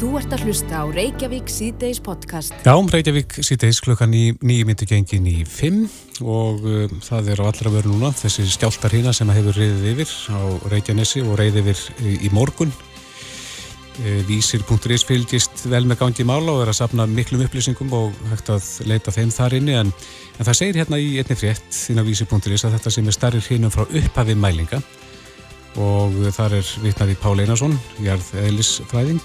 Þú ert að hlusta á Reykjavík síðdeis podcast. Já, Reykjavík síðdeis klukkan í nýju myndi gengin í fimm og uh, það er á allra veru núna þessi skjáltar hína sem hefur reyðið yfir á Reykjanesi og reyðið yfir í, í morgun. Uh, Vísir.is fylgist vel með gangi mála og er að sapna miklum upplýsingum og hægt að leita þeim þar inni en, en það segir hérna í einni frétt þín á Vísir.is að þetta sem er starrir hínum frá upphafi mælinga og þar er vitnað í Pál Einarsson, Jarð Eilisfræðing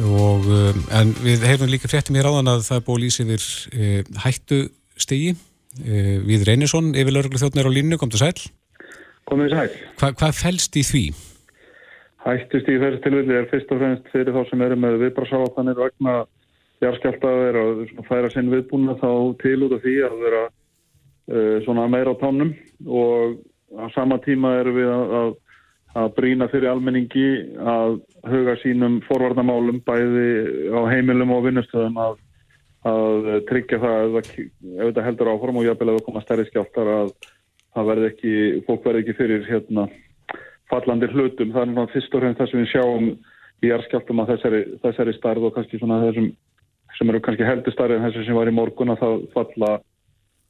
og, um, en við heyrum líka fréttum hér áðan að það er búið lýsið yfir e, hættu stigi e, við Reynisson yfir lauruglu þjóttnir á línu, kom til sæl Komið sæl Hva, Hvað fælst í því? Hættu stigi þessi tilvillig er fyrst og fremst fyrir þá sem eru með viðbrasáðanir vegna járskjáltaður og færa sinn viðbúna þá til út af því að vera uh, svona meira á tánum. Og á sama tíma eru við að, að að brína fyrir almenningi að huga sínum forvarnamálum bæði á heimilum og vinnustöðum að, að tryggja það ef þetta heldur áform og jáfnvel að það koma stærri skjáltar að verði ekki, fólk verði ekki fyrir hérna fallandir hlutum. Það er náttúrulega fyrst og fremst það sem við sjáum í járskjáltum að þessari, þessari starð og kannski svona þessum sem eru kannski heldur starri en þessu sem var í morgun að það falla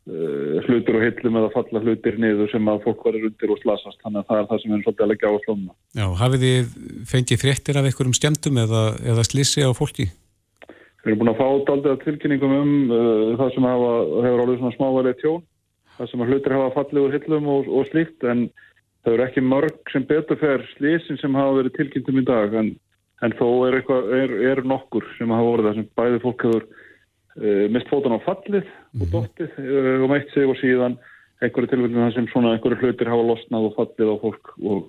Uh, hlutur og hillum eða falla hlutir niður sem að fólk verður undir og slasast þannig að það er það sem við erum svolítið að leggja á slóna Já, hafið þið fengið fréttir af einhverjum skemmtum eða, eða slissi á fólki? Við erum búin að fá að tilkynningum um uh, það sem hafa, hefur alveg svona smáverið tjón það sem að hlutir hafa fallið úr hillum og, og slíkt en það eru ekki mörg sem betur fer slisin sem hafa verið tilkynntum í dag en, en þó er, eitthvað, er, er nokkur sem hafa voruð það sem bæði fólk hefur uh, mist fótun á fallið. Og dottið uh, og meitt sig og síðan einhverju þar sem svona einhverju hlutir hafa losnað og fallið á fólk og,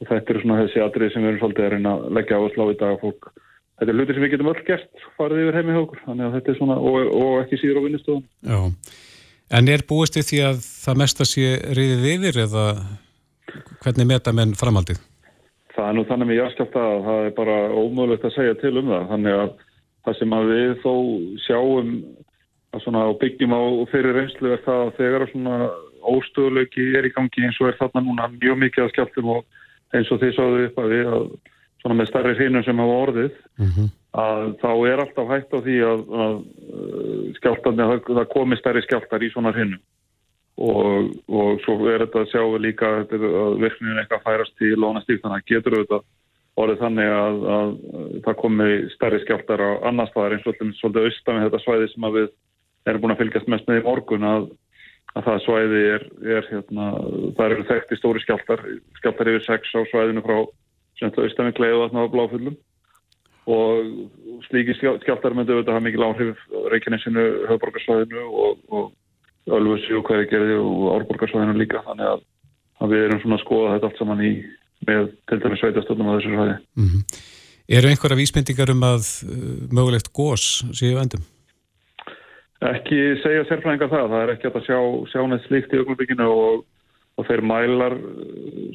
og þetta eru svona þessi atrið sem við erum svolítið að reyna að leggja á að slá í dag á fólk. Þetta er hlutir sem við getum öll gert farið yfir heimi hjá okkur þannig að þetta er svona og, og ekki síður á vinnustöðum. Já, en er búist því að það mest að sé riðið yfir eða hvernig meta menn framaldið? Það er nú þannig með járskjátt að það er bara ómögulegt að segja til um það þannig að það sem að við þó sjáum að svona á byggjum á fyrir reynslu er það að þegar svona óstöðuleiki er í gangi eins og er þarna núna mjög mikið að skjáltum og eins og þið sáðu upp að við að svona með starri hínum sem hafa orðið mm -hmm. að þá er alltaf hægt á því að, að skjáltarni, það, það komi starri skjáltar í svona hínum og, og svo er þetta að sjá líka að virkninu eitthvað færast í lónastík þannig að getur auðvitað orðið þannig að, að það komi stærri skjáltar á annars staðar eins og svolítið austan við þetta svæði sem við erum búin að fylgjast mest með í morgun að, að það svæði er, er hérna, það eru þekkt í stóri skjáltar skjáltar yfir 6 á svæðinu frá Gleiðu að það var bláfullum og slíki skjáltar myndu auðvitað hafa mikið láhrif Reykjanesinu, höfborgarsvæðinu og, og Ölfusi og hverja gerði og árborgarsvæðinu líka þannig að, að við erum svona að skoða þetta allt saman í með til dæmis sveitastöldum á þessu svæði. Mm -hmm. Eru einhverja vísmyndingar um að uh, mögulegt gós séu vendum? Ekki segja sérfræðingar það. Það er ekki að sjá, sjá neitt slíkt í ögnumbygginu og, og þeir mælar,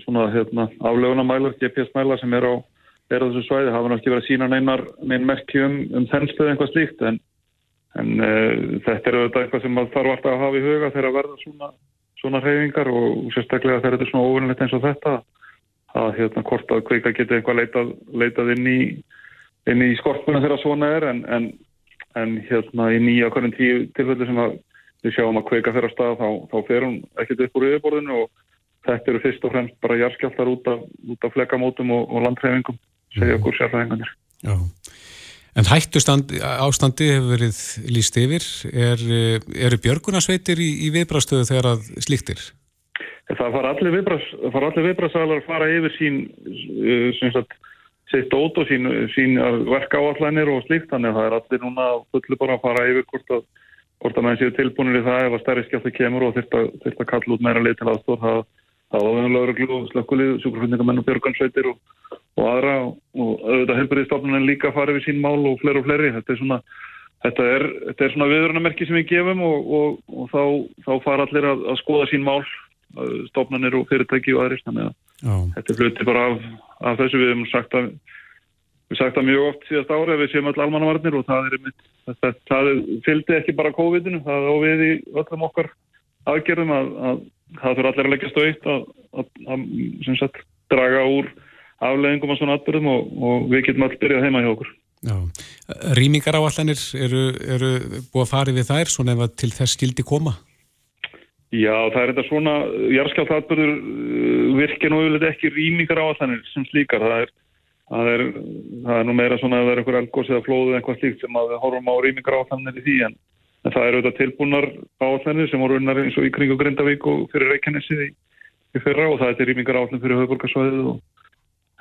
svona hérna, aflögunamælar, GPS-mælar sem er á, er þessu svæði hafa náttúrulega ekki verið að sína neinar neinn merkjum um, um þennslu eða einhvað slíkt en, en uh, þetta er auðvitað eitthvað sem þarf alltaf að hafa í huga þegar að verða svona, svona reyfingar og sérstaklega þegar þetta er svona óvinnilegt eins og þetta að hérna hvort að kveika geti eitthvað leitað, leitað inn í, í skorpunum þegar svona er en, en, en hérna í nýja hverjum tíu tilfellu sem við sjáum að kveika þeirra stað þá, þá fer hún ekkert upp úr yfirborðinu og þetta eru fyrst og fremst bara járskjáltar út af, af flekamótum og, og landhreyfingum segja mhm. okkur sérfæðinganir. Já. En hættustand ástandi hefur verið líst yfir. Er, eru björgunarsveitir í, í viðbrástöðu þegar að slíktir? Það fara allir viðbrasalar að fara yfir sín uh, sagt, sitt ót og sín, sín verka áallanir og slíkt þannig að það er allir núna fulli bara að fara yfir hvort að, hvort að mann séu tilbúinir í það ef að stærri skjálta kemur og þurft að, að kalla út meira leið til aðstóð það, það var lögreglu og slökkulið, sjúkrafundingamenn og björgansveitir og, og aðra og auðvitað helburiðstofnun líka fara yfir sín mál og fleiri og fleiri. Þetta er svona Þetta er, er svona viðrunamerki sem við gefum og, og, og þá, þá fara allir að, að skoða sín mál stofnanir og fyrirtæki og aðrið þannig að Já. þetta er hluti bara af, af þessu við hefum sagt að við sagt að mjög oft síðast ári að við séum all almannavarnir og það er einmitt þetta, það fylgdi ekki bara COVID-inu það er óvið í öllum okkar aðgerðum að, að það fyrir allir að leggja stöitt að, að, að sagt, draga úr afleðingum og svona atbyrðum og, og við getum allir byrjað heima hjá okkur. Já, rýmingar áallanir eru, eru búið að fari við þær svona ef að til þess skildi koma? Já, það er þetta svona, jarðskjált atbyrður uh, virkir nú yfirlega ekki rýmingar áallanir sem slíkar, það er, það er, það er nú meira svona að það er einhver elgós eða flóðu eða eitthvað slíkt sem að við horfum á rýmingar áallanir í því en, en það eru þetta tilbúnar áallanir sem voru unnar eins og í kringu Grindavík og fyrir Reykjanesi í, í fyrra og það er til rýmingar áallan fyrir höfuborgarsvæðið og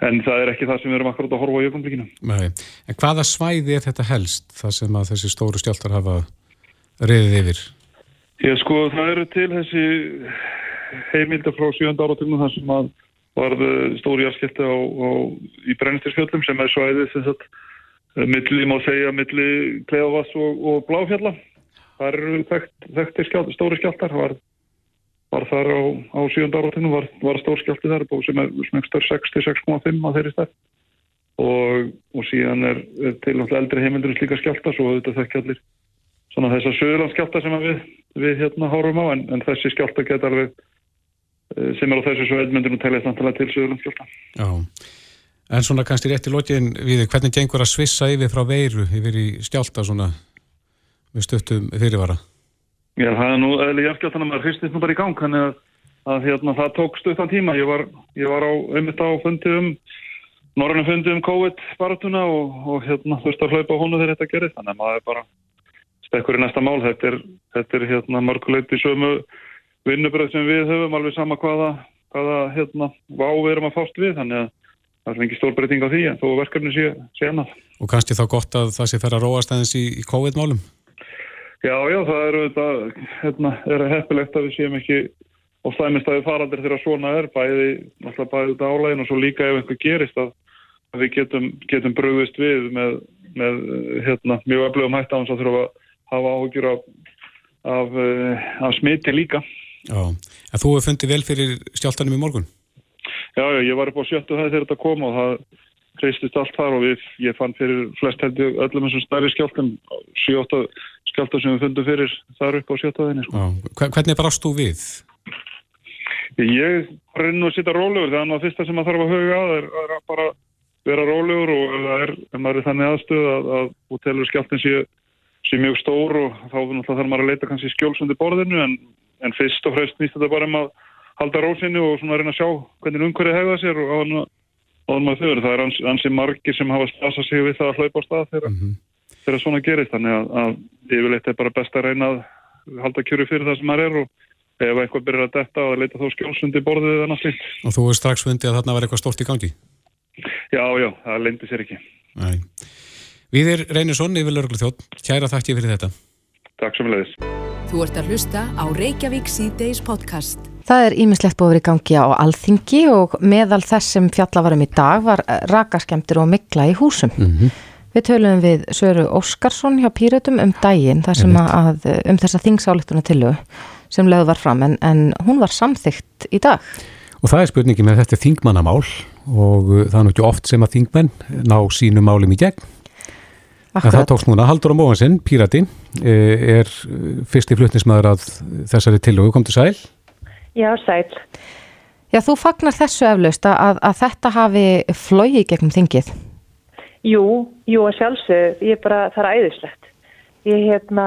En það er ekki það sem við erum akkurat að horfa á í öfumblíkinu. Nei, en hvaða svæði er þetta helst, það sem að þessi stóru stjáltar hafa reyðið yfir? Ég sko, það eru til þessi heimilda frá 7. áratögnum þar sem að varðu stóri jarðskipti í brennistisfjöldum sem er svæðið sem sagt, milli, má segja, milli Kleðavass og, og Bláfjalla. Það eru þekkt, þekktir skjált, stóri skjáltar, var var þar á, á sjönda áratinu var, var stórskjálti þar sem er smengstar 66,5 á þeirri stær og, og síðan er, er til eldri heimildur slíka skjálta svo auðvitað þekki allir svona þess að söðurlandskjálta sem við, við hérna hárum á en, en þessi skjálta geta alveg eh, sem er á þessu svo eldmyndinu teljast náttúrulega til söðurlandskjálta Já, en svona kannski rétt í lókin við hvernig gengur að svissa yfir frá veiru yfir í skjálta svona við stöttum fyrirvara? Já, það er nú eða jafnkjáltan að maður hristist nú bara í gang þannig að, að hérna, það tók stuttan tíma. Ég var, ég var á einmitt á fundi um norðinu fundi um COVID-baratuna og, og hérna þurfti að hlaupa hónu þegar þetta gerir þannig að maður bara stekkur í næsta mál þetta er, þetta er hérna mörguleiti sömu vinnubröð sem við höfum alveg sama hvaða, hvaða hérna vá við erum að fást við þannig að það er ekki stór breyting á því en þó verkefni sé, sé annað. Og kannski þá gott að það sé fer að róast aðeins í, í COVID-málum? Já, já, það eru þetta, hérna, er heppilegt að við séum ekki á stæmistæði faraldir þegar svona er, bæði, alltaf bæði þetta álægin og svo líka ef einhver gerist að, að við getum, getum bröðist við með, með hérna, mjög öflugum hætt á hans að þurfa að hafa áhugjur af, af, eh, af smiti líka. Já, en þú hefur fundið vel fyrir stjáltanum í morgun? Já, já, ég var upp á sjöttu það þegar þetta kom og það kreistist allt þar og við, ég fann fyrir flest heldur öllum og stærri skjáltum, 7-8 skjálta sem við fundum fyrir þar upp á sjötaðinni. Sko. Hvernig brást þú við? Ég reynu að sitta rólegur þannig að fyrsta sem maður þarf að huga að er, er að bara vera rólegur og það er, ef maður er þannig aðstöð að, að útelur skjáltin sé, sé mjög stór og þá þarf maður að leita kannski skjólsundi borðinu en, en fyrst og fremst nýst þetta bara um að halda rósinni og svona reyna að sjá hvernig umhverju hegða sér og á maður þau það er ans, ansi margir sem hafa stasa sig við það að hlaupa á stað þegar mm -hmm þegar svona gerist þannig að, að yfirleitt er bara best að reyna að halda kjöru fyrir það sem maður er og ef eitthvað byrjar að detta og að leita þá skjólsundi borðið eða náttúrulega. Og þú er strax fundið að þarna var eitthvað stort í gangi? Já, já, það leindi sér ekki. Næ. Viðir Reynisson yfir Lörglu þjótt, kæra þakki fyrir þetta. Takk sem leiðis. Þú ert að hlusta á Reykjavík C-Days podcast. Það er ímislegt búið í gangi á alþingi og meðal þess sem fjallavarum í dag var rakaskemtur og mikla í húsum. Mm -hmm. Við töluðum við Söru Óskarsson hjá Píratum um daginn þar sem að um þessa þingsálektuna tilu sem lögð var fram en, en hún var samþygt í dag. Og það er spurningi með þetta þingmannamál og uh, það er nú ekki oft sem að þingmenn ná sínu málum í gegn. Akkurat. En það tókst núna Haldur á Móhansson, Pírati, eh, er uh, fyrsti flutnismæður að þessari tilögu. Kom til sæl? Já, sæl. Já, þú fagnar þessu eflaust að, að þetta hafi flóið gegnum þingið. Jú, jú að sjálfsög, ég er bara, það er æðislegt. Ég hérna,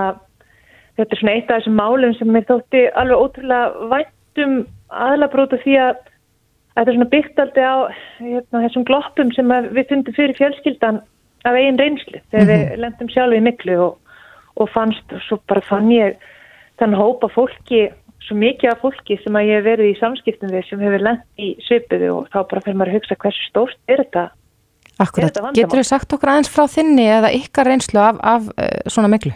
þetta er svona eitt af þessum málum sem mér þótti alveg ótrúlega væntum aðlabróta því að þetta er svona byggt aldrei á hérna, þessum gloppum sem við fundum fyrir fjölskyldan af eigin reynslu þegar mm -hmm. við lendum sjálf í miklu og, og fannst, og svo bara fann ég þannig hópa fólki, svo mikið af fólki sem að ég hef verið í samskiptum við sem hefur lend í svipiðu og þá bara fyrir maður að hugsa hversu stórt er þetta Akkurat, getur þú sagt okkur aðeins frá þinni eða ykkar reynslu af, af uh, svona miklu?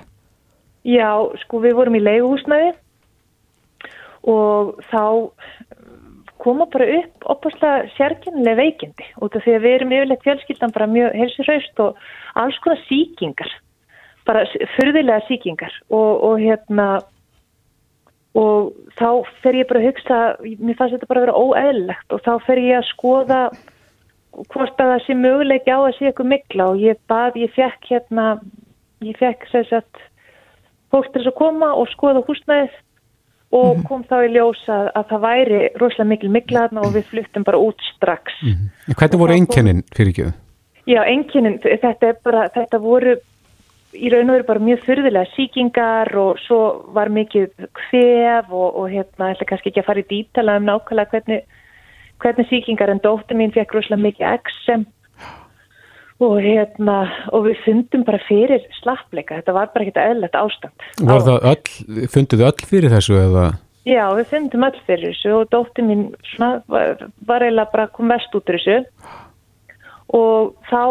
Já, sko við vorum í leiguhúsnaði og þá koma bara upp opaslega sérkynlega veikindi út af því að við erum yfirleitt fjölskyldan bara mjög helsiraust og alls konar síkingar, bara fyrðilega síkingar og, og hérna og þá fer ég bara að hugsa, mér fannst þetta bara að vera óeðlegt og þá fer ég að skoða hvort að það sé möguleiki á að sé eitthvað mikla og ég bað, ég fekk hérna, ég fekk þess að fólk til þess að koma og skoða húsnæðið og kom þá í ljós að, að það væri rosalega mikil miklaðna og við fluttum bara út strax. Hvernig voru einkennin fyrir ekki? Já, einkennin, þetta bara, þetta voru í raun og veru bara mjög þurðilega síkingar og svo var mikið kvef og, og hérna, ætla kannski ekki að fara í dítala um nákvæmlega hvernig, hvernig síkingar en dóttir mín fekk rosalega mikið eksem og hérna, og við fundum bara fyrir slappleika, þetta var bara ekkert eðlert ástand. Var það öll, funduðu öll fyrir þessu eða? Já, við fundum öll fyrir þessu og dóttir mín svona, var, var eiginlega bara kom vest út úr þessu og þá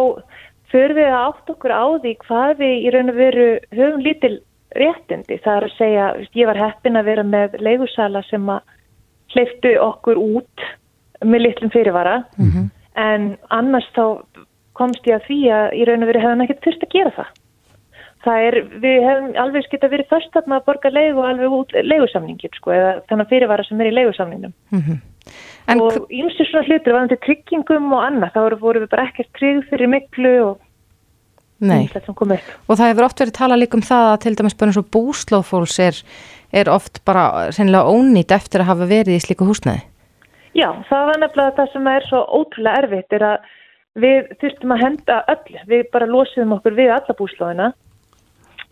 fyrir við að átt okkur á því hvað við í raun og veru höfum lítil réttindi. Það er að segja, ég var heppin að vera með leigursala sem að hleyftu okkur út með litlum fyrirvara mm -hmm. en annars þá komst ég að því að í raun og veru hefðan ekkert þurft að gera það. Það er, við hefum alveg skilt að verið först að maður borga leigu og alveg út leigusamningin sko eða þannig fyrirvara sem er í leigusamningnum. Mm -hmm. Og ímsið svona hlutur varðandi tryggingum og annað, þá voru við bara ekkert trygg fyrir miklu og ímsið sem kom upp. Og það hefur oft verið talað líka um það að til dæmis eins og búslófóls er, er oft bara sennilega ónýtt eftir að hafa verið í slíku húsnæði. Já, það var nefnilega það sem er svo ótrúlega erfitt er að við þurftum að henda öll, við bara losiðum okkur við alla búslóðina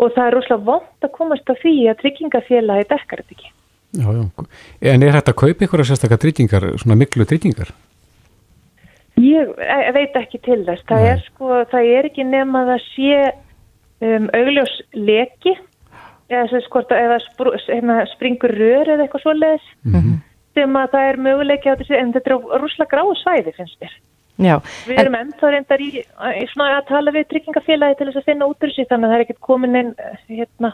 og það er rosalega vond að komast að því að tryggingafélagi dekkar þetta ekki. Já, já. En er þetta að kaupa ykkur að sérstakka tryggingar, svona miklu tryggingar? Ég veit ekki til þess. Það Nei. er sko, það er ekki nefn að sé um, augljós leki eða, sko, eða spr hérna, springur rör eða eitthvað svoleiðis mm -hmm. sem að það er möguleiki á þessu en þetta er rúslega gráu svæði finnst mér. Já, við erum en... ennþá reyndar í, í svona að tala við tryggingafélagi til þess að finna út úr þessu þannig að það er ekkert komin inn hérna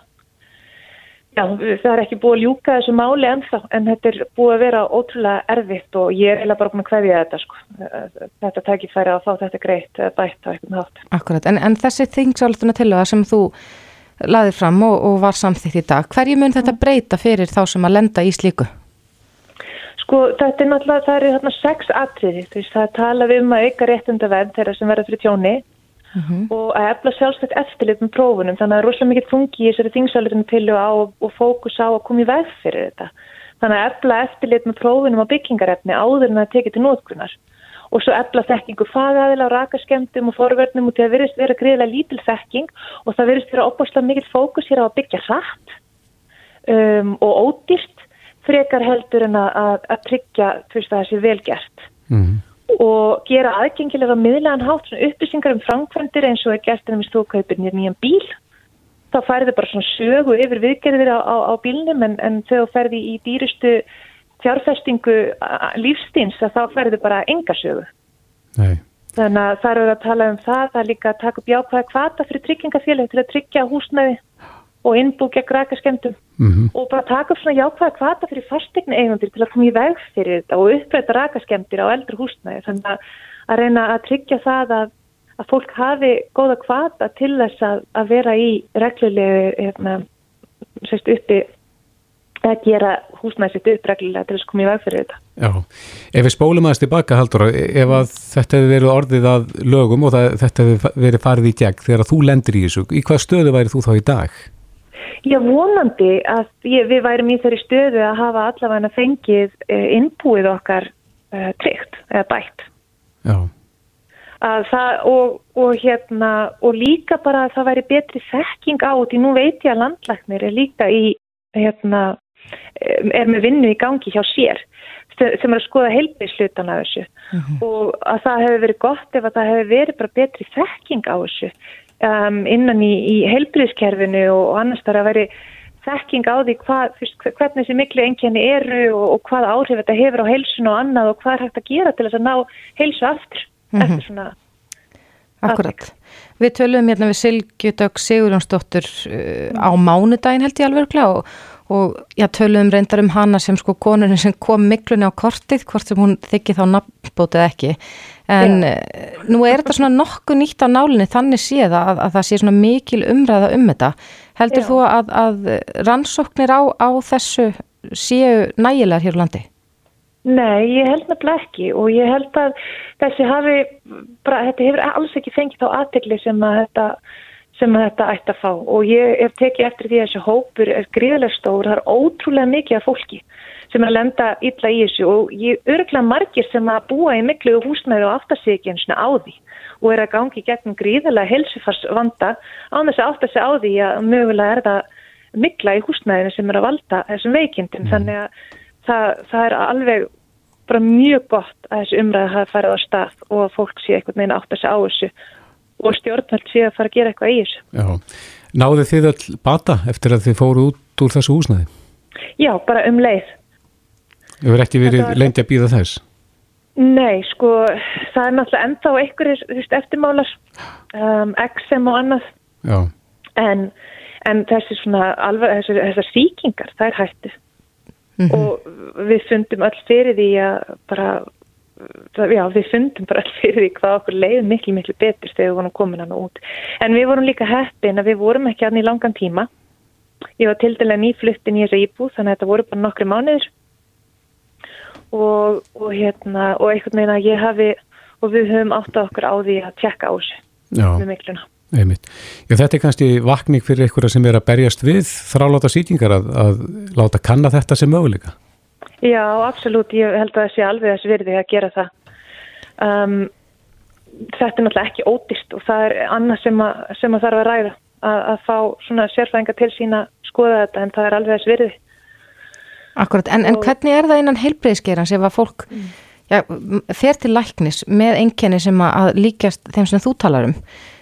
Já, það er ekki búið að ljúka þessu máli ennþá en þetta er búið að vera ótrúlega erfitt og ég er eiginlega bara búin að hverja þetta sko. Þetta tækir færi að fá þetta greitt bætt á eitthvað nátt. Akkurat, en, en þessi þingsálduna til það sem þú laðir fram og, og var samþýtt í dag, hverju mun þetta breyta fyrir þá sem að lenda í slíku? Sko, þetta er náttúrulega, það eru þarna sex atriði, þú veist, það tala við um að auka réttundaverð þeirra sem verður fyrir tjóni Uh -huh. og að efla sjálfsvægt eftirlit með prófunum þannig að það er rosalega mikið fungi í þessari þingsálutinu til og, og fókus á að koma í veg fyrir þetta. Þannig að efla eftirlit með prófunum á byggingarefni áður en að tekja til nótkunar og svo efla þekkingu fagaðila á rakaskemdum og forverðnum og til að verðist vera greiðilega lítil þekking og það verðist vera á hratt um, og ódýrt frekar heldur en að, að tryggja fyrst að það sé velgert. -huh og gera aðgengilega miðlegan hátt upplýsingar um framkvæmdir eins og er gert en þú kaupir nýjan bíl þá færðu bara svona sögu yfir viðgerðir á, á, á bílnum en, en þegar færði í dýrustu fjárfestingu lífstíns þá færðu bara enga sögu Nei. þannig að það eru að tala um það það er líka að taka upp jákvæða kvata fyrir tryggingafélag til að tryggja húsnæði og innbú gegn rækaskemdum mm -hmm. og bara taka upp svona jákvæða kvata fyrir fastegna eigundir til að koma í veg fyrir þetta og uppræta rækaskemdir á eldri húsnæði þannig að, að reyna að tryggja það að, að fólk hafi góða kvata til þess að, að vera í reglulegu hérna, sérst uppi að gera húsnæði sitt uppreglulega til þess að koma í veg fyrir þetta. Já, ef við spólum aðeins tilbaka Haldur, ef að þetta hefur verið orðið að lögum og það, þetta hefur verið farið í gegn þegar þú lendir í þessu, í hvað stöðu væri þú þá í dag? Já, vonandi að ég, við værum í þeirri stöðu að hafa allavega fengið eh, innbúið okkar uh, tryggt eða bætt. Já. Það, og, og, hérna, og líka bara að það væri betri þekking á því nú veit ég að landlæknir er líka í, hérna, er með vinnu í gangi hjá sér sem er að skoða heilbíðslutan af þessu uh -huh. og að það hefur verið gott ef að það hefur verið bara betri þekking á þessu um, innan í, í heilbríðskerfinu og, og annars þar að veri þekking á því hvað, fyrst, hvernig þessi miklu enginni eru og, og hvað áhrif þetta hefur á heilsun og annað og hvað er hægt að gera til þess að ná heilsu aftur mm -hmm. eftir svona Akkurat. Við töluðum hérna við Silgjudögg Sigurjónsdóttur uh, á mánudagin held ég alveg og, og já, töluðum reyndar um hana sem sko konurinn sem kom miklunni á kortið hvort sem hún þykki þá nafnbótið ekki en. Eh, nú er þetta svona nokkuð nýtt á nálinni þannig séð að, að það sé svona mikil umræða um þetta heldur Já. þú að, að rannsóknir á, á þessu séu nægilegar hér á landi? Nei, ég held nefnilega ekki og ég held að þessi hafi bara, þetta hefur alls ekki fengið þá aðtegli sem að þetta sem þetta ætti að fá og ég hef tekið eftir því að þessi hópur er gríðilega stór, það er ótrúlega mikið af fólki sem er að lenda illa í þessu og ég örgla margir sem að búa í miklu húsnæði og aftasíkjum á því og er að gangi gegnum gríðilega helsufarsvanda á þess að átta sig á því að mögulega er það mikla í húsnæðinu sem er að valda þessum veikindin mm. þannig að það, það er alveg bara mjög gott að þessu umræði hafa farið á stað og að fólk sé eitthvað meina átt að segja á þessu og stjórnvöld sé að fara að gera eitthvað í þessu. Já, náðu þið all bata eftir að þið fóru út úr þessu húsnæði? Já, bara um leið. Þau verið ekki verið var... lendi að býða þess? Nei, sko, það er náttúrulega enda á einhverjir eftirmálar, um, XM og annað, en, en þessi svona alveg, þessi, þessar síkingar, það er hættið mm -hmm. og við fundum all fyrir því að bara, já við fundum bara all fyrir því hvað okkur leið miklu miklu betur þegar við vorum komin hann út. En við vorum líka heppin að við vorum ekki hann í langan tíma. Ég var til dæla nýfluttin í þessa íbúð þannig að þetta voru bara nokkru mánuður og, og hérna og einhvern veginn að ég hafi og við höfum átt að okkur á því að tjekka á þessu með mikluna. Já, þetta er kannski vakning fyrir einhverja sem er að berjast við þráláta sýtingar að, að láta kanna þetta sem möguleika. Já, absolutt. Ég held að það sé alveg þess virði að gera það. Um, þetta er náttúrulega ekki ódist og það er annað sem að, sem að þarf að ræða að, að fá svona sérfæðinga til sína skoða þetta en það er alveg þess virði. Akkurat, en, en hvernig er það innan heilbreyðskerans ef að fólk mm. já, fer til læknis með enkenni sem að líkjast þeim sem þú talar um?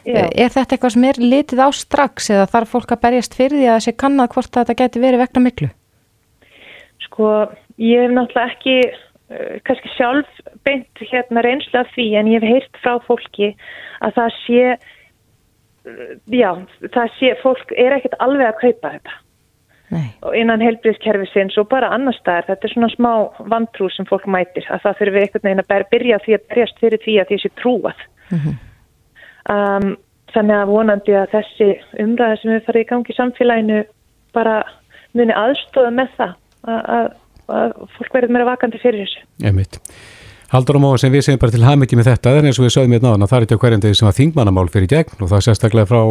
Já. Er þetta eitthvað sem er litið á strax eða þarf fólk að berjast fyrir því að það sé kannad hvort þetta geti verið vegna miklu? Sko, ég hef náttúrulega ekki uh, kannski sjálf beint hérna reynslu af því en ég hef heyrt frá fólki að það sé uh, já, það sé fólk er ekkert alveg að kaupa þetta Nei. og innan helbriðskerfisins og bara annar staðar, þetta er svona smá vantrú sem fólk mætir, að það fyrir við einhvern veginn að byrja því að berjast fyrir því að því sé trúað mm -hmm. Um, þannig að vonandi að þessi umræði sem við farið í gangi í samfélaginu bara muni aðstofa með það að, að, að fólk verður meira vakandi fyrir þessu. Emitt. Haldur og Móa sem við segjum bara til hafmyggi með þetta, er eins og við sögum hérna á þannig að það er hverjum degi sem að þingmannamál fyrir gegn og það er sérstaklega frá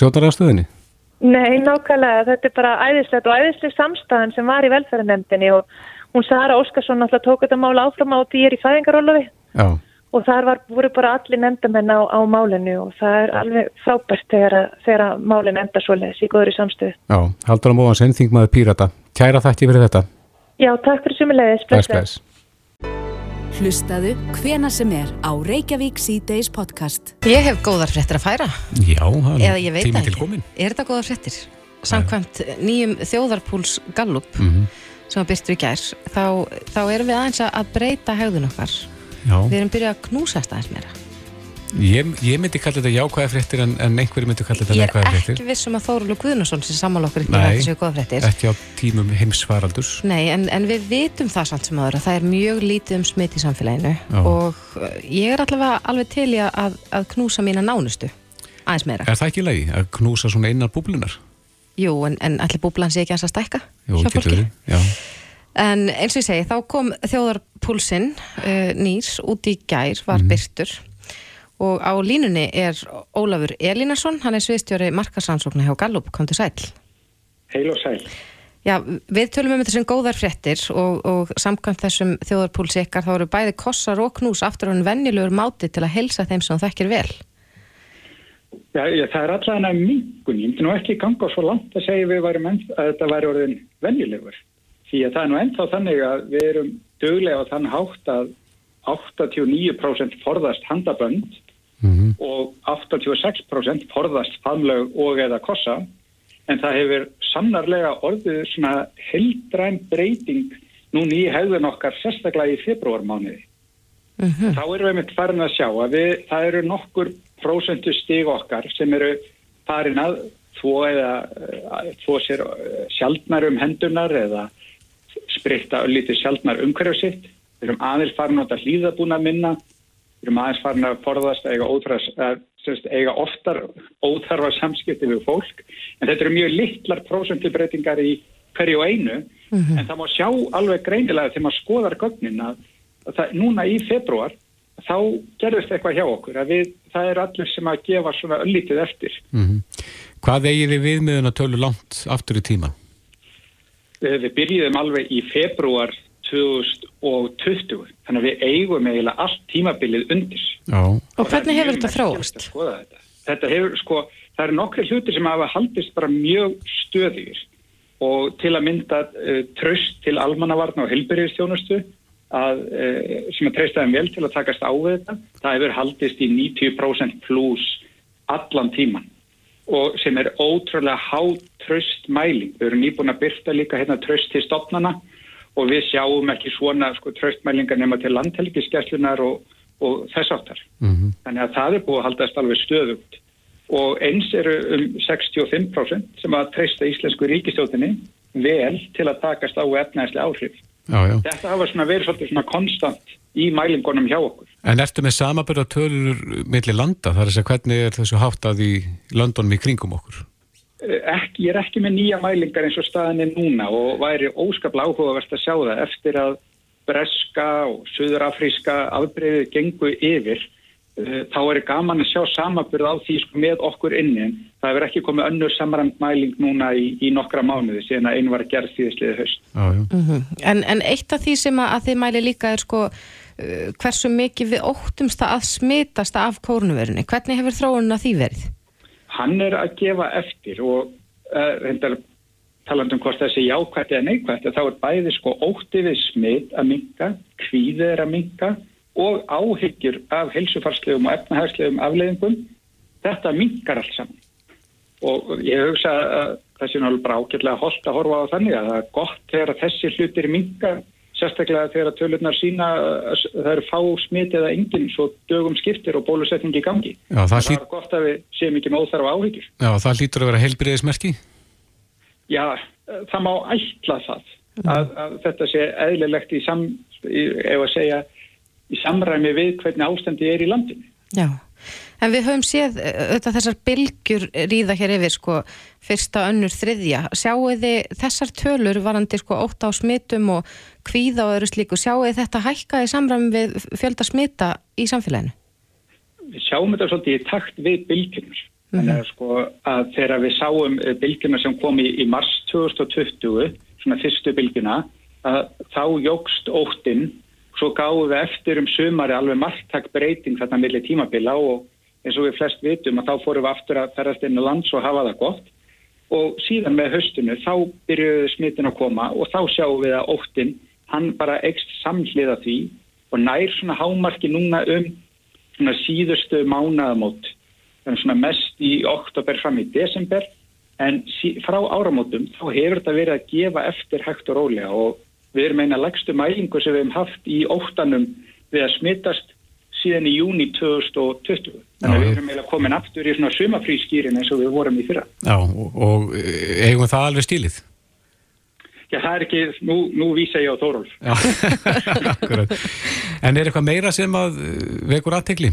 sjónarastöðinni. Nei, nákvæmlega, þetta er bara æðislegt og æðisleg samstæðan sem var í velferðarnemdini og hún Sara Óskarsson alltaf tók þetta mál áfram á því ég er í fæðingarólofi. Já og þar var, voru bara allir nefndamenn á, á málinu og það er alveg frábært þegar, þegar málin enda svoleiðis í góðri samstöðu. Já, Haldur á móan sen, þingmaður Pírata. Kæra þætti fyrir þetta. Já, takk fyrir sumulegis. Hlustaðu hvena sem er á Reykjavík C-Days podcast. Ég hef góðar frettir að færa. Já, tími til komin. Er þetta góðar frettir? Samkvæmt nýjum þjóðarpúls Gallup mm -hmm. sem að byrstu í gær, þá, þá erum við aðeins að breyta hegðun okkar Já. Við erum byrjað að knúsast aðeins meira. Ég, ég myndi kalla þetta jákvæða fréttir en, en einhverju myndi kalla þetta neikvæða fréttir. Ég er ekki vissum að Þóruldur Guðnarsson sem sammála okkur ekki að þetta séu góða fréttir. Ekki á tímum heimsvaraldurs. Nei, en, en við vitum það samt sem aðra. Það er mjög lítið um smitt í samfélaginu Já. og uh, ég er allavega alveg til í að, að knúsa mína nánustu aðeins meira. Er það ekki leiði að knúsa svona einar búblunar? Jú, en, en allir búblan sé ekki að stækka Jú, En eins og ég segi, þá kom þjóðarpúlsinn uh, nýr út í gær, var mm. byrtur og á línunni er Ólafur Elínarsson, hann er sviðstjóri markasansóknar hjá Gallup, kom til sæl. Heil og sæl. Já, við tölum um þessum góðar fréttir og, og samkvæmt þessum þjóðarpúlsi ykkar þá eru bæði kossar og knús aftur á en vennilegur máti til að helsa þeim sem þekkir vel. Já, já það er allavega mingun, ég myndi nú ekki ganga svo langt að segja við varum að þetta væri orðin vennilegur. Því að það er nú ennþá þannig að við erum döglega á þann hátt að 89% forðast handabönd mm -hmm. og 86% forðast faðmlög og eða kossa en það hefur sannarlega orðið svona heldræn breyting núni í hefðun okkar sérstaklega í februarmániði. Mm -hmm. Þá erum við mitt farin að sjá að við, það eru nokkur prósentu stig okkar sem eru farin að þvó eða þvó sér eh, sjaldnar um hendunar eða spritta öllítið sjálfnar umhverju sitt. Við erum aðeins farin átt að hlýðabúna minna, við erum aðeins farin að forðast eiga, óþras, að, eiga oftar óþarfa samskipti við fólk. En þetta eru mjög litlar prósendibreitingar í hverju einu, mm -hmm. en það má sjá alveg greinilega þegar maður skoðar gögnin að, að það, núna í februar þá gerðist eitthvað hjá okkur að við, það er allir sem að gefa svona öllítið eftir. Mm Hvað eigið þið viðmiðun að tölu langt aftur í tíman? Við, við byrjuðum alveg í februar 2020, þannig að við eigum eiginlega allt tímabilið undir. Já. Og hvernig hefur þetta þróast? Þetta. þetta hefur, sko, það eru nokkri hluti sem hafa haldist bara mjög stöðir og til að mynda uh, tröst til almannavarna og helbyrjastjónustu að, uh, sem að treysta þeim vel til að takast á þetta. Það hefur haldist í 90% pluss allan tíman og sem er ótrúlega hátröst mæling. Við erum nýbúin að byrta líka hérna tröst til stopnana og við sjáum ekki svona sko, tröstmælingar nema til landhelgiskeslunar og, og þess áttar. Mm -hmm. Þannig að það er búið að haldast alveg stöðugt og eins eru um 65% sem að treysta íslensku ríkistjóðinni vel til að takast á efnæðslega áhrif. Já, já. Þetta hafa svona verið svolítið svona konstant í mælingunum hjá okkur. En ertu með samabörða tölur millir landa? Það er að segja hvernig er þessu háttað í landunum í kringum okkur? Eh, ekki, ég er ekki með nýja mælingar eins og staðin er núna og væri óskaplega áhugavert að sjá það eftir að breska og söðurafríska afbreyðið gengu yfir. Uh, þá er gaman að sjá samabyrð á því sko, með okkur inni. Það hefur ekki komið önnur samræmt mæling núna í, í nokkra mánuði síðan að einu var að gera síðastliðið höst ah, mm -hmm. en, en eitt af því sem að þið mæli líka er sko uh, hversu mikið við óttumst að smitast af kórnuverunni, hvernig hefur þróunna því verið? Hann er að gefa eftir og uh, reyndar talandum hvort þessi jákvætti eða neikvætti þá er bæði sko ótti við smit að minka, kvíðið er að minka og áhyggjur af helsufarslegum og efnahagslegum afleiðingum. Þetta minkar allt saman. Og ég hugsa að það sé náttúrulega bara ágjörlega holdt að horfa á þannig að það er gott þegar þessi hlutir minka sérstaklega þegar tölurnar sína það eru fá smit eða enginn svo dögum skiptir og bólusetningi í gangi. Já, það, það lít... er gott að við séum ekki með óþarf áhyggjur. Já, það lítur að vera heilbriðismerki? Já, það má ætla það að, að þetta sé eðlilegt í, sam, í, segja, í samræmi við hvernig ástandi er í landinu. Já. En við höfum séð eh, auðvitað þessar bylgjur ríða hér yfir sko fyrsta önnur þriðja. Sjáu þið þessar tölur varandi sko ótt á smitum og kvíða og öðru slíku, sjáu þetta hækka í samræmi við fjölda smita í samfélaginu? Við sjáum þetta svolítið í takt við bylgjurnar. Mm -hmm. Að sko að þegar við sáum eh, bylgjurnar sem kom í, í mars 2020, svona fyrstu bylgjuna, þá jógst óttinn svo gáðum við eftir um sumari alveg margtak breyting þarna millir tímabila og eins og við flest vitum að þá fórum við aftur að ferast inn á lands og hafa það gott og síðan með höstunu þá byrjuðu smitin að koma og þá sjáum við að óttin hann bara ekst samhliða því og nær svona hámarki núna um svona síðustu mánaðamót þannig svona mest í oktober fram í desember en frá áramótum þá hefur þetta verið að gefa eftir hægt og rólega og við erum eina legstu mælingu sem við hefum haft í óttanum við að smittast síðan í júni 2020. Þannig að við erum eiginlega komin aftur í svona sumafrískýrin eins og við vorum í fyrra. Já, og, og eigum það alveg stílið? Já, það er ekki, nú, nú vísa ég á Þórólf. Já, akkurat. En er eitthvað meira sem að uh, vekur aðtegli?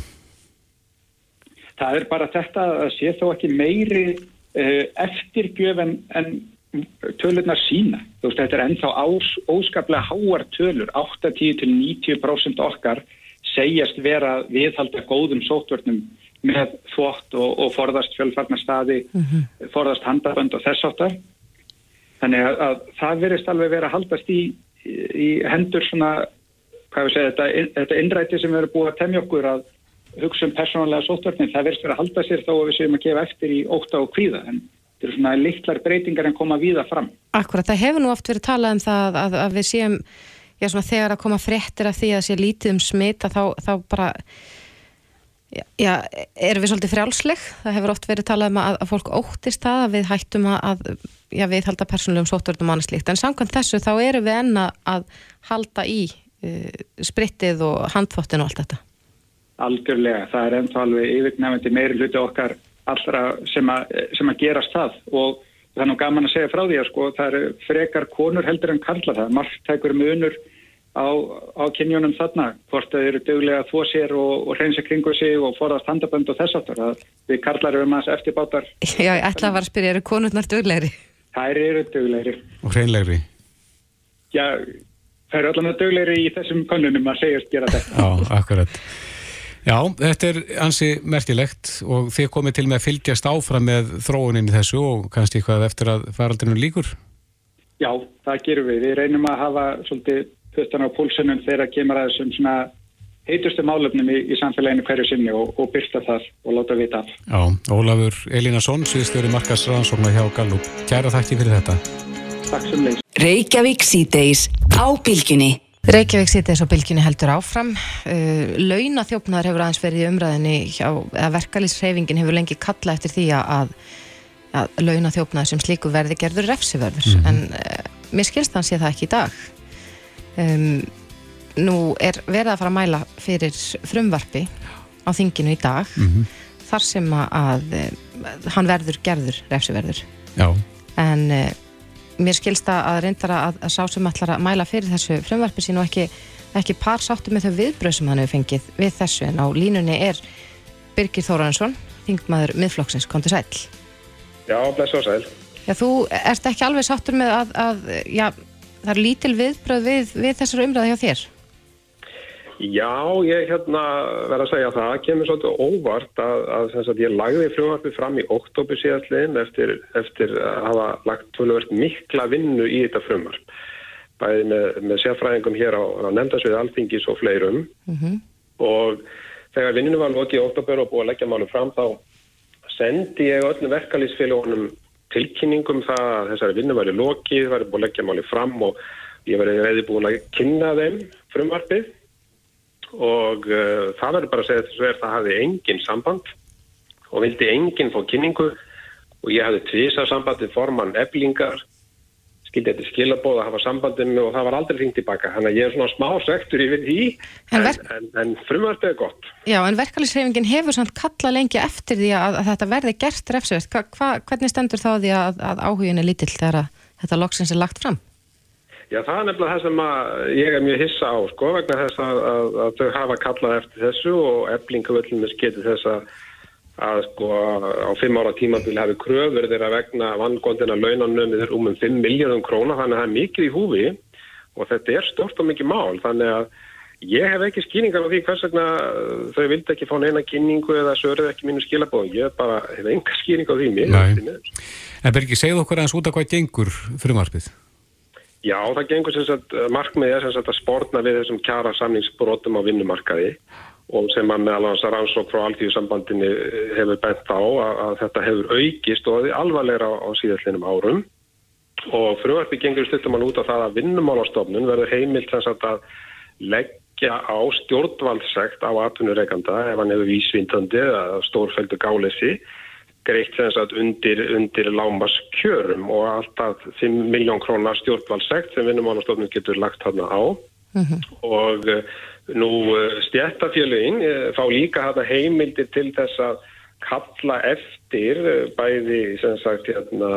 Það er bara þetta að sé þó ekki meiri uh, eftirgjöf en, en tölurnar sína. Þú veist, þetta er ennþá ás, óskaplega háar tölur, 80-90% okkar segjast vera viðhalda góðum sótvörnum með þvótt og, og forðast fjölfarnarstaði, mm -hmm. forðast handabönd og þess áttar. Þannig að, að það verist alveg verið að haldast í, í hendur svona, hvað við segja, þetta, þetta innræti sem við erum búið að temja okkur að hugsa um persónulega sótvörnum, það verist verið að halda sér þó að við séum að gefa eftir í óta og kvíða, en þetta eru svona litlar breytingar en koma víða fram. Akkurat, það hefur nú oft verið talað um það að, að við séum já, svona, þegar að koma fréttir af því að sé lítið um smita þá, þá bara já, já, erum við svolítið frjálsleg? Það hefur oft verið talað um að, að fólk óttist það að við hættum að já, við halda persónulegum sótverðum og annað slíkt. En samkvæmt þessu þá erum við enna að halda í uh, sprittið og handfottin og allt þetta. Algjörlega, það er ennþá alveg yfirgnefandi meiri hluti okkar allra sem, a, sem að gerast það. Og það er nú gaman að segja frá því að sko það eru frekar konur heldur en karla það, margt tækur munur á, á kynjónum þarna hvort það eru döglega að þó sér og, og reynsa kringu sig og forðast handabönd og þess aftur, að við karlar eru maður eftirbátar. Já, ég ætla að vera að spyrja, eru konurnar döglegri? Það eru döglegri. Og hreinlegri? Já, það eru allavega döglegri í þessum konunum að segjast gera þetta. Já, akkurat. Já, þetta er ansi merkilegt og þið komið til með að fylgjast áfram með þróunin í þessu og kannski eitthvað eftir að faraldinu líkur? Já, það gerum við. Við reynum að hafa svolítið puttan á púlsunum þegar kemur að þessum svona heitustu málöfnum í, í samfélaginu hverju sinni og, og byrsta þar og láta vita af. Já, Ólafur Elínason, sviðstjóri Markas Rannsóknar hjá Gallup. Kæra þakki fyrir þetta. Takk sem leys. Reykjavík síðdeis á bylginni. Reykjavík síðdeis á bylginni heldur áfram. Uh, Launaþjófnaður hefur aðeins verið í umræðinni hjá, eða verkalýsreifingin hefur lengi kalla eftir því að, að launaþjófnaður sem slíku verði gerður refsivörður. Mm -hmm. En uh, mér skilst hann sé það ekki í dag. Um, nú er verið að fara að mæla fyrir frumvarfi á þinginu í dag mm -hmm. þar sem að, að hann verður gerður refsiverður. Já. en uh, mér skilsta að reyndara að, að sá sem ætlar að mæla fyrir þessu frumvarfi sín og ekki, ekki par sáttu með þau viðbröð sem hann hefur fengið við þessu. En á línunni er Birgir Þóransson þingmaður miðflokksins, kom til sæl Já, bless og sæl. Já, þú ert ekki alveg sáttur með að, að já, það er lítil viðbröð við, við þessar umræði hjá þér Já, ég hérna verða að segja að það kemur svolítið óvart að, að, að ég lagði frumvarpið fram í oktober síðastliðin eftir, eftir að hafa lagt tölvöld mikla vinnu í þetta frumvarp. Bæði með, með sérfræðingum hér á, á nefndasviði Alþingis og fleirum mm -hmm. og þegar vinninu var lokið í oktober og búið að leggja málum fram þá sendi ég öllum verkalýsfélagunum tilkynningum það að þessari vinnu væri lokið, væri búið að leggja málum fram og ég væri reyði búin að kynna þeim frumvarpið. Og uh, það verður bara að segja þessu er það hafði engin samband og vildi enginn fá kynningu. Og ég hafði tvísa sambandi formann eblingar skildi þetta skilabóð að hafa sambandinu og það var aldrei ringt tilbaka þannig að ég er svona smá sektur yfir því en, en, en, en frumvörðu er gott. Já en verkefliðsreifingin hefur samt kalla lengi eftir því að, að þetta verði gert refsivert. Hvernig stendur þá því að, að áhugin er lítill þegar þetta loksins er lagt fram? Já, það er nefnilega það sem ég er mjög hissa á, sko, vegna þess að, að, að þau hafa kallað eftir þessu og eflingavöldum er sketið þess að, að sko, á fimm ára tímabili hafi kröfur þeirra vegna vangondina launanum þeir um um 5 miljónum króna, þannig að það er mikið í húfi og þetta er stort og mikið mál, þannig að ég hef ekki skýningar á því hvers vegna þau vildi ekki fá neina kynningu eða sörðu ekki mínu skilabóð, ég bara hef enga skýning á því mér. En Bergi, segð okkur aðeins út af hvað gengur frumarfið? Já, það gengur sem sagt, markmiðið er sem sagt að spórna við þessum kjara samningsbrotum á vinnumarkaði og sem að meðal hans að rannsók frá alltíðusambandinni hefur bent á að, að þetta hefur aukist og er alvarleira á, á síðallinum árum og frumvarpi gengur stuttumann út á það að vinnumálastofnun verður heimilt að leggja á stjórnvaldsegt á atvinnureikanda ef hann hefur vísvindandi eða stórfældu gálesi greitt undir, undir lámas kjörum og alltaf 5 miljón krónar stjórnvaldsegt sem vinnumálastofnun getur lagt þarna á mm -hmm. og uh, nú uh, stjættafélugin uh, fá líka hana heimildi til þess að kalla eftir bæði sem sagt hérna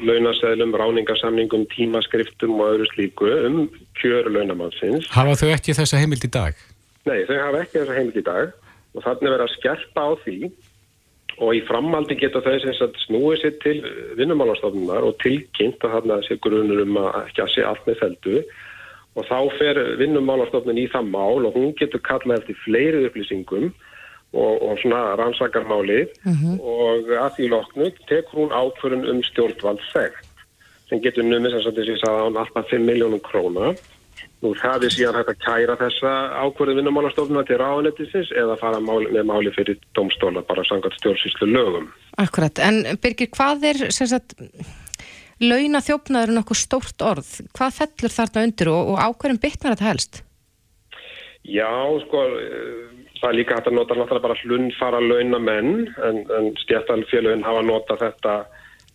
launasæðlum, ráningarsamningum, tímaskriftum og öðru slíku um kjöru launamannsins. Hafa þau ekki þessa heimild í dag? Nei, þau hafa ekki þessa heimild í dag og þannig verður að skerpa á því og í framhaldi geta þau sem sagt snúið sér til vinnumálastofnunar og tilkynnt að þarna sé grunur um að ekki að sé allt með feldu og þá fer vinnumálastofnun í það mál og hún getur kallað eftir fleiri upplýsingum og, og svona rannsakarmálið mm -hmm. og að því loknu tekur hún ákvörun um stjórnvaldsegt sem getur numið sem sagt þess að án alltaf 5 miljónum króna Nú það er síðan hægt að kæra þessa ákvörðu vinnumálastofnuna til ráðanettisins eða fara máli, með máli fyrir domstóla bara sangat stjórnsýslu lögum. Akkurat, en Birgir, hvað er sagt, launa þjófnaður nokkuð stórt orð? Hvað fellur þarna undir og, og ákvörðum bytnar þetta helst? Já, sko, það er líka hægt að nota náttúrulega bara hlundfara launa menn en, en stjættalfélagin hafa nota þetta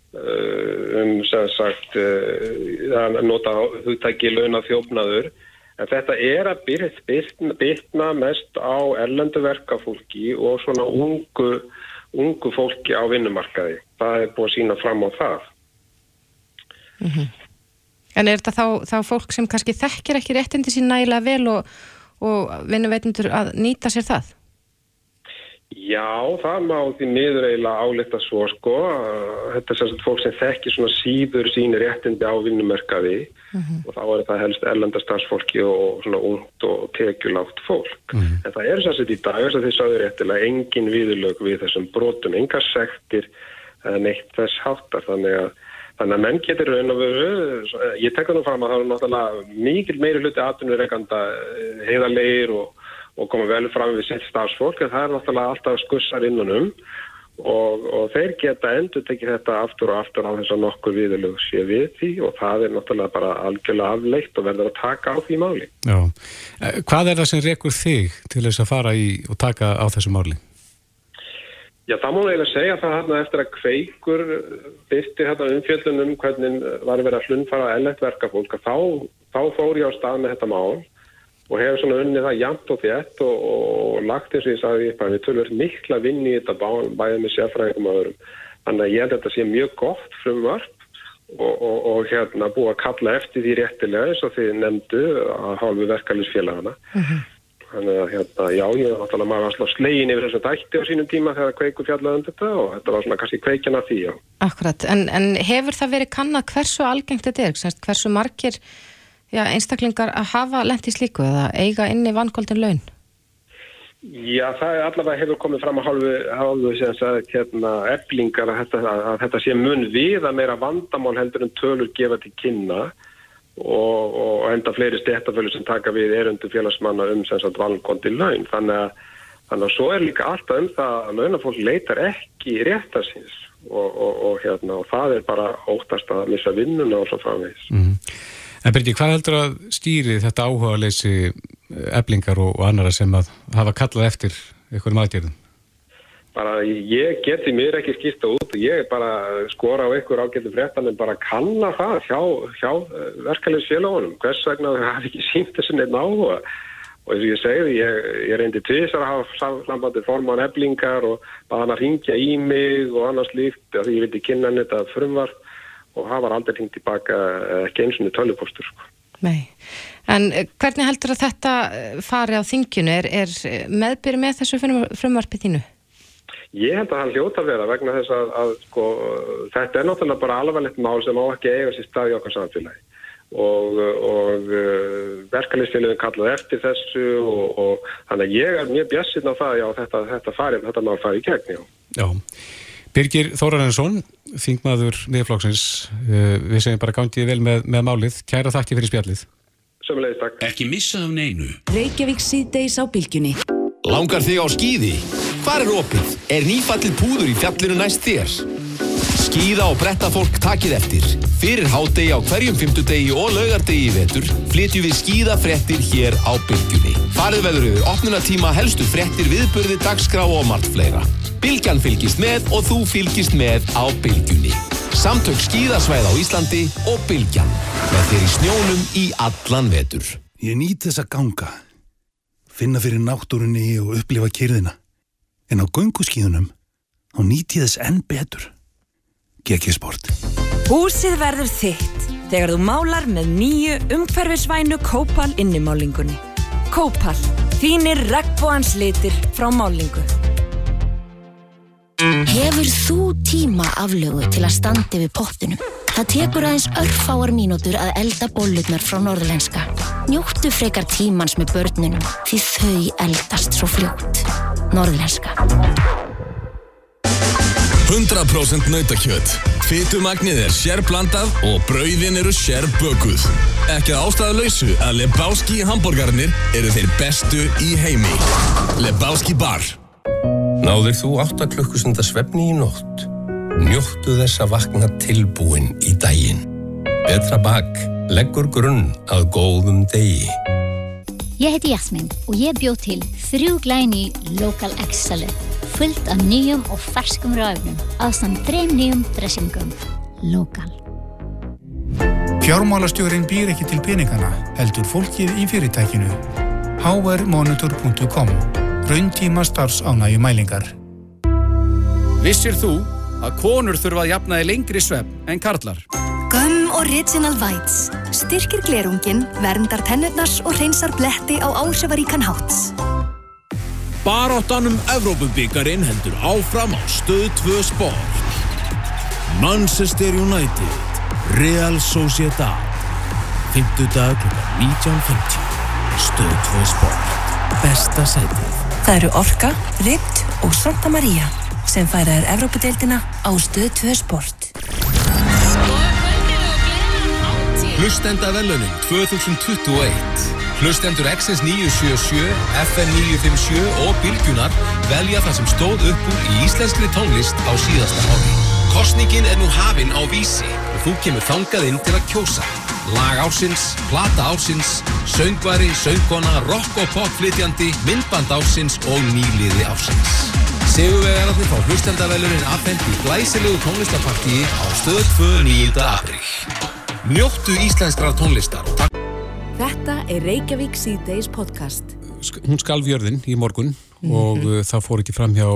Uh, um sem sagt uh, nota hugtæki launa þjófnaður en þetta er að byrna, byrna mest á erlendu verkafólki og svona ungu, ungu fólki á vinnumarkaði það er búið að sína fram á það mm -hmm. En er þetta þá, þá fólk sem kannski þekkir ekki réttindi sín nægilega vel og, og vinnuveitundur að nýta sér það? Já, það má því miður eiginlega álita svo sko. Þetta er sérstænt fólk sem þekkir svona síður síni réttindi á vinnumörkaði og þá er það helst erlendastarsfólki og svona ungt og tekjulátt fólk. En það er sérstænt í dag, þess að þið sáðu réttilega, engin viðlög við þessum brotum, enga sektir eða neitt þess háttar. Þannig að, þannig að menn getur raun og veru, ég tekka nú fram að það er náttúrulega mikil meiri hluti atvinnureikanda heiðarleir og og koma vel fram við sitt stafsfólk en það er náttúrulega alltaf skussar innanum og, og þeir geta endur tekið þetta aftur og aftur á þess að nokkur viðlug sé við því og það er náttúrulega bara algjörlega afleitt og verður að taka á því máli. Já. Eh, Hvað er það sem rekur þig til þess að fara í og taka á þessu máli? Já, það má eiginlega segja það hérna eftir að kveikur byrti hérna umfjöldunum hvernig var verið að hlunfara ellert verkafólk að þá, þá fór ég á stað með þetta mál og hefur svona unnið það jæmt og þétt og, og lagt eins og ég sagði upp að við tölum mikla vinn í þetta bæðið með sérfræðingum og öðrum. Þannig að ég held að þetta sé mjög gott frumvarp og, og, og hérna búið að kalla eftir því réttilega eins og þið nefndu að hálfu verkefnisfélagana. Þannig að hérna, já, ég var náttúrulega maður að slá slegin yfir þessu dætti á sínum tíma þegar kveikur fjallaði um þetta og þetta var svona kannski kveikjana því, já. Akkurat, en, en hefur það verið kannad hversu algengt þetta er, Semst, hversu margir já, einstaklingar að hafa lent í slíku eða eiga inni vannkóldin laun? Já, það er allavega hefur komið fram að hálfu, hálfu sagt, hérna, eflingar að þetta, að þetta sé mun við að meira vandamál heldur en tölur gefa til kynna og, og enda fleiri stéttafölu sem taka við erundu félagsmanna um sem sagt valgóndi laun. Þannig að, þannig að svo er líka alltaf um það að launafólk leitar ekki réttarsins og, og, og, hérna, og það er bara óttast að missa vinnuna og svo framvegis. Mm. En Birgir, hvað heldur að stýri þetta áhuga leysi eblingar og, og annara sem að hafa kallað eftir einhverjum aðgerðum? Bara ég geti mér ekki skýrsta út ég bara skora á einhver ágættu fréttan en bara kanna það hjá, hjá verkefliðsfélagunum. Hvers vegna það hafi ekki sínt þessu neitt áhuga og eins og ég segði, ég, ég reyndi tvisar að hafa sambandi forman eblingar og bara hann að ringja í mig og annars líkt að ég vildi kynna hann þetta frumvart og það var aldrei hringt tilbaka ekki eins og tölvupostur sko. Nei, en hvernig heldur að þetta fari á þingjunu? Er, er meðbyrju með þessu frumvarpið þínu? Ég held að hann hljóta vera vegna þess að, að sko, þetta er náttúrulega bara alvarlegt mál sem á ekki eiga sér stað í okkar samfélagi. Og, og verkefnisfélagin kallaði eftir þessu og, og þannig að ég er mjög bjassinn á það já, þetta, þetta, fari, þetta má fara í gegn já. Já, Birgir Þórarensson þingmaður miðflokksins við segjum bara gangið vel með, með málið. Kæra þakki fyrir spjallið. Sömulegis takk. Ekki missa af neinu. Reykjavík síðdeis á bylgjunni. Langar þig á skýði? Hvar er opið? Er nýfallið púður í fjallinu næst þér? Skíða og bretta fólk takið eftir. Fyrir hádegi á hverjum fymtudegi og laugardegi í vetur flytjum við skíðafrettir hér á bylgjunni. Farið veður yfir opnunatíma helstu frettir viðbörði dagskrá og margt fleira. Bylgjan fylgist með og þú fylgist með á bylgjunni. Samtök skíðasvæð á Íslandi og bylgjan. Með í snjónum í allan vetur. Ég nýt þess að ganga. Finna fyrir náttúrunni og upplifa kyrðina. En á gönguskíðunum þá nýt ég þess enn betur. GG Sport. Húsið verður þitt þegar þú málar með nýju umhverfisvænu Kópal innimálingunni. Kópal, þínir regnbóans litir frá málingu. Hefur þú tíma aflögu til að standi við pottinum? Það tekur aðeins örfáar mínútur að elda bollurnar frá norðlenska. Njóttu frekar tímans með börnunum því þau eldast svo fljótt. Norðlenska. 100% nautakjöt. Fytumagnið er sérblandað og brauðin eru sérbökuð. Ekki lausu að Lebowski hambúrgarnir eru þeir bestu í heimi. Lebowski bar. Náður þú 8 klukkustunda svefni í nótt? Njóttu þess að vakna tilbúin í daginn. Betra bak leggur grunn að góðum degi. Ég heiti Jasmine og ég bjóð til þrjú glæni Local salad fullt af nýjum og ferskum röfnum aðsamt þreim nýjum dressingum. Local. Fjármálastjórin býr ekki til peningana, heldur fólkið í fyrirtækinu. hrmonitor.com Rauntíma starfs ánægju mælingar. Vissir þú að konur þurfa að jafna í lengri svepp en karlar? Original Whites. Styrkir glerungin, verndar tennurnars og reynsar bletti á áhrifaríkan hátt. Baróttanum Evrópubíkarinn heldur áfram á stöð 2 sport. Manchester United, Real Sociedad. Fymtudag klukkan 19.50. Stöð 2 sport. Besta sætið. Það eru Orka, Ript og Santa Maria sem færa er Evrópadeildina á stöð 2 sport. Hlustenda velunin 2021 Hlustendur X's 977, FN 957 og Bilgjunar velja það sem stóð upp úr í íslenskri tónlist á síðasta ári. Kostningin er nú hafinn á vísi og þú kemur þangað inn til að kjósa. Lag ársins, plata ársins, söngvari, söngkona, rock og pop flytjandi, myndband ársins og nýliði ársins. Sigurvegararnir fá hlustendavelunin afhend í glæsilegu tónlistapartíi á stöð 2. 9. Njóttu íslenskrar tónlistar og takk Þetta er Reykjavík C-Days podcast. Hún skalf jörðin í morgun og uh, það fór ekki fram hjá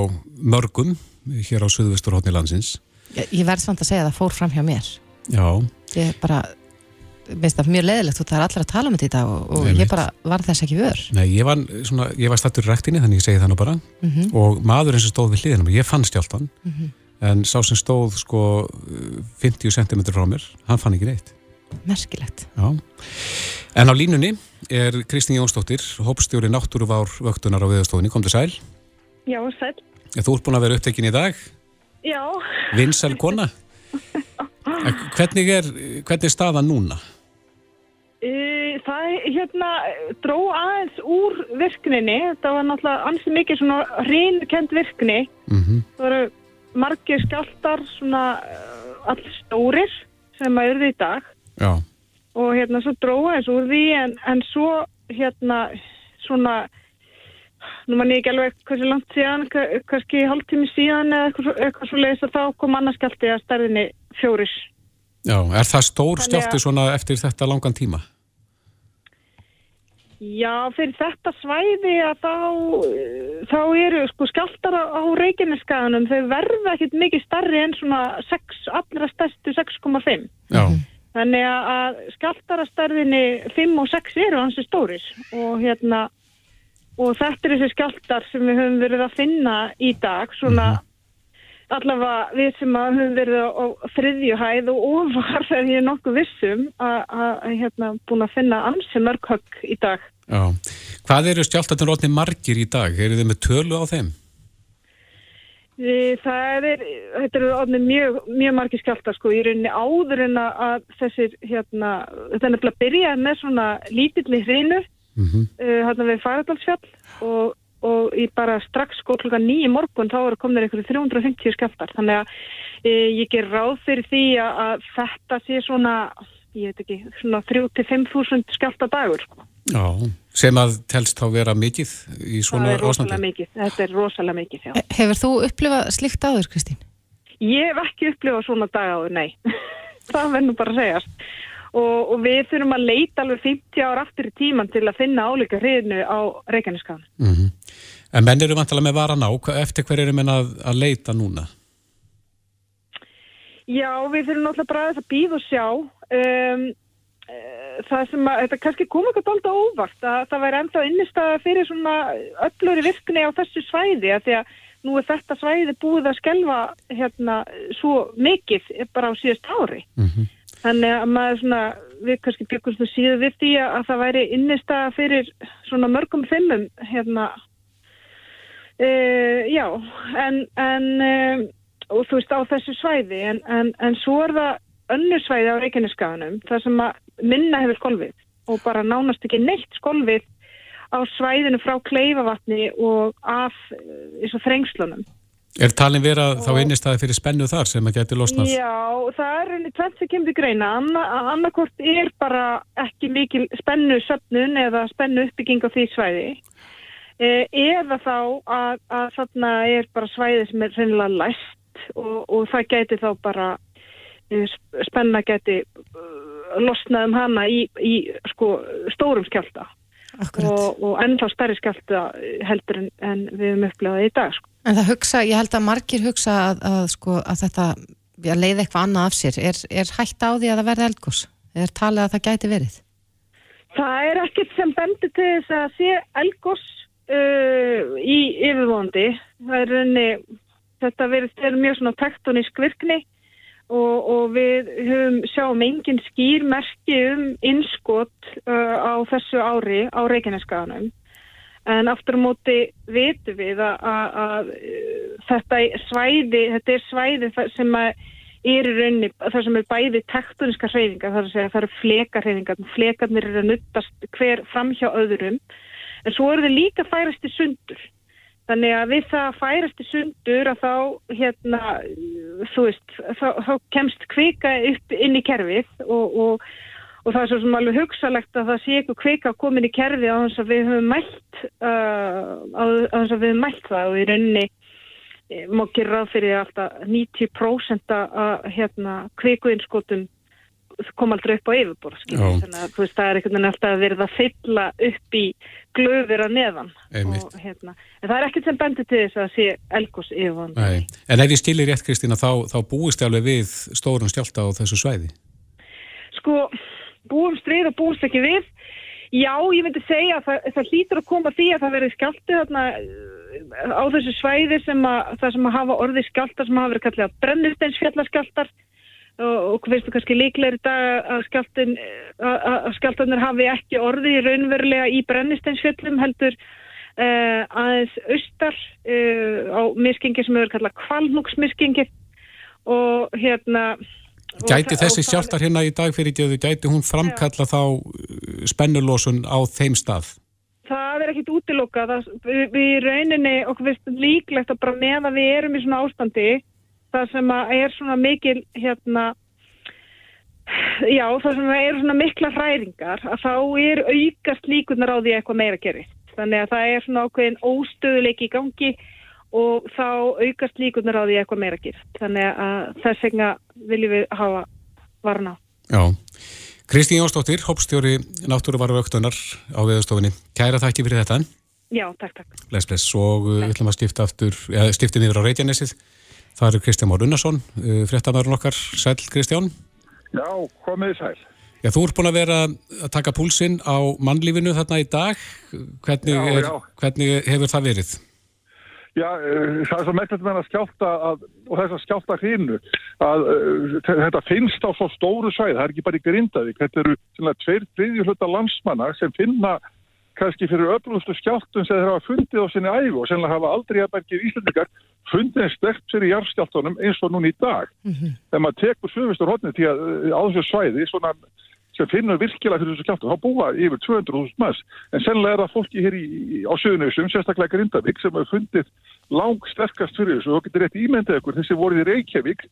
mörgum hér á Suðvesturhóttni landsins. Ég, ég verð samt að segja að það fór fram hjá mér. Já, Ég bara, veist það mjög leðilegt og það er allir að tala um þetta í dag og, og ég bara var þess ekki vör. nei, ég var, svona, ég var stattur í ræktinni þannig ég segi það nú bara Mhm. og maðurinn sem stóð við mér, ég fann stjáltan Mhm. En sá sem stóð sko 50 cm frá mér, hann fann ekki neitt. Merkilegt. Já. En á línunni er Kristín Jónsdóttir, hópstjóri náttúruvár vöktunar á viðstofunni, kom til sæl. Já, sæl. Þú ert búin að vera upptekinn í dag, Já, vinsæl kona. Hvernig er, hvernig er staðan núna? það hérna dró aðeins úr virkninni. Það var náttúrulega ansi mikið svona hreinkend virkni. Mhm. Það voru margir skjáltar svona eh, all stórir sem að urði í dag Já. og hérna svo dró aðeins úr því en, en svo hérna svona nú man ég ekki alveg hversu langt síðan ka- kannski hálftími síðan eða eitthvað, eitthvað svo leiðis að þá kom annarskjálti að stærðinni fjóris Já, er það stór stjálti svona eftir þetta langan tíma? Já, fyrir þetta svæði að þá, þá eru sko skjáltar á, Reykjaneskaðanum, þau verða ekkit mikið starri en svona 6, allra stærstu 6,5. Já. Þannig að- að skjáltar að stærðinni 5 og 6 eru hansi stóris og hérna, og þetta er þessi skjáltar sem við höfum verið að finna í dag, svona allavega við sem að höfum verið á, á þriðju hæð og ofar þegar ég er nokkuð vissum að hérna búin að finna ansi mörg högg í dag. Já. Hvað eru stjáltarnir rótni margir í dag? Eru þið með tölu á þeim? Það er, þetta eru mjög, mjög margir skjáltar sko, í rauninni áður en að- þessir, hérna, þetta er nefnilega að byrja með svona lítilli hrinu, Mhm. uh, hérna við Færadalsfjall og, og í bara strax sko klukka nýju morgun þá eru komin einhverju 350 skjáltar, þannig að uh, ég ger ráð fyrir því að, að þetta sé svona, ég veit ekki, svona 3-5 þúsund skjálta dagur sko. Já. Sem að telst þá vera mikið í Það svona er rosalega ástandi? mikið, þetta er rosalega mikið, já. Hefur þú upplifað slikt áður, Kristín? Ég hef ekki upplifað svona dag áður, nei. það verður nú bara að segjast. Og, og við þurfum að leita alveg 50 ár aftur í tíman til að finna álíka hriðinu á Reykjaneskan. Mm En menn eru vantilega með varan á, eftir hver eru menn að, að leita núna? Já, við þurfum náttúrulega bara að býða og sjá. Um, eh, það sem að, þetta kannski kom eitthvað alltaf óvart að það væri ennþá innistæða fyrir svona ölluri virkni á þessu svæði að því að nú er þetta svæði búið að skelfa hérna svo mikið bara á síðast ári. Þannig að maður svona, við kannski byggumst nú síðu við því að, að það væri innistæða fyrir svona mörgum fimmum hérna. Uh, já, en, en um, og þú veist á þessu svæði, en, en, en svo er það önnur svæði á Reykjaneskaðanum, þar sem að minna hefur skolvið og bara nánast ekki neitt skolvið á svæðinu frá kleifavatni og af uh, þessu þrengslunum. Er talin vera þá innistæði fyrir spennu þar sem að geti losnað? Já, það er henni tvent sem kemur til greina. Anna, annarkort er bara ekki mikil spennu söfnun eða spennu uppbygging á því svæði. Eh, eða þá að, að þarna er bara svæði sem er reynilega læst og, og það geti þá bara eh, spenna geti uh, losnað um hana í, í sko, stórum skjálta. Og, og ennþá stærri skjálta heldur en, en við höfum upplegað í dag. Sko. En það hugsa, ég held að margir hugsa að, að, sko, að þetta leiði eitthvað annað af sér. Er, er hægt á því að það verði eldgós? Er talið að það gæti verið? Það er ekkert sem bendir til þess að sé elgos uh, í yfirvóndi. Það er rauninni, þetta verið, er mjög svona tektonísk virkni og, og við höfum sjáum engin skýrmerki um innskot uh, á þessu ári á Reykjaneskaðanum. En aftur á móti vitum við að, að, að uh, þetta svæði, þetta er svæði sem er í rauninni, það sem er bæði tektoniska hreyfingar, það er að segja það eru flekarhreyfingar, flekarnir eru að nuttast hver fram hjá öðrum, en svo eru þau líka færast í sundur. Þannig að við það færast í sundur að þá, hérna, þú veist, þá, þá kemst kvika upp inn í kerfið og, og, og það er svo sem alveg hugsalegt að það sé eitthvað kvika komin í kerfið á þess að við höfum mælt, uh, að höfum mælt það. Og í rauninni má gera ráð fyrir alltaf 90% að hérna, kvikuinskotum kom aldrei upp á yfirbor þannig að veist, það er einhvern veginn alltaf verið að fylla upp í glöfur að neðan. Og, hérna, en það er ekkert sem bendur til þess að sé elgos yfirvann En ef ég skilir rétt Kristína þá, þá búist alveg við stórun stjálta á þessu svæði? Sko, búum stríð og búist ekki við. Já, ég myndi segja að það, það hlýtur að koma því að það verið skjáltu þarna á þessu svæði sem að það sem að hafa orði skjáltar sem hafa verið kallið brennisteinsfjallarskjáltar og, og hvað veistu kannski líklega í dag að skjáltin að skjáltarnir hafi ekki orði raunverulega í brennisteinsfjallum heldur uh, aðeins austar uh, á miskingi sem hefur kallað kvalnúksmiskingi og hérna Gæti þessi sjálftar hérna í dag fyrir djöðu, gæti hún framkalla þá spennulósun á þeim stað? Það er ekkit útilokka, við, við rauninni okkur finnst líklegt að bara með að við erum í svona ástandi, það sem er svona mikil hérna, já það sem er svona mikla hræringar, að þá er aukast líkunar á því eitthvað meira gerist. Þannig að það er svona ákveðin óstöðuleik í gangi og þá aukast líkunar á því eitthvað meira gerist. Þannig að þess vegna viljum við hafa varna. Já. Kristín Jónsdóttir, hoppstjóri náttúruvaru auktunar á viðstofinni. Kæra þakki fyrir þetta. Já, takk, takk. Bless, bless. Og uh, við ætlum að stifta aftur, ja, stiftum yfir á Reykjanesið. Það eru Kristján Már Unnarsson, uh, fréttamæðurinn okkar. Sæl, Kristján. Já, komið sæl. Já, þú ert búin að vera að taka púlsinn á mannlífinu þarna í dag. Hvernig, Já, er, já. hvernig hefur það verið? Já, uh, það er svo mekklegt með að skjálta að, og þess að skjálta hrínu að uh, þetta finnst á svo stóru svæð, það er ekki bara í grindaði, þetta eru svona tveir þriðju hluta landsmanna sem finna kannski fyrir öflustu skjáltum sem þeir hafa fundið á sinni ægu og sennilega hafa aldrei að bergir íslendingar fundið en stert fyrir jarðskjáltunum eins og núna í dag. Þegar maður tekur hodni því að uh, á þessu svæði svona sem finnur virkilega fyrir þessu skjáltum, þá búa yfir 200.000 manns, en sennilega er það fólki hér í, á söðunusum, sérstaklega Grindavík, sem hefur fundið lang sterkast fyrir þessu. Og getur rétt ímyndið ykkur þessi voruð í Reykjavík,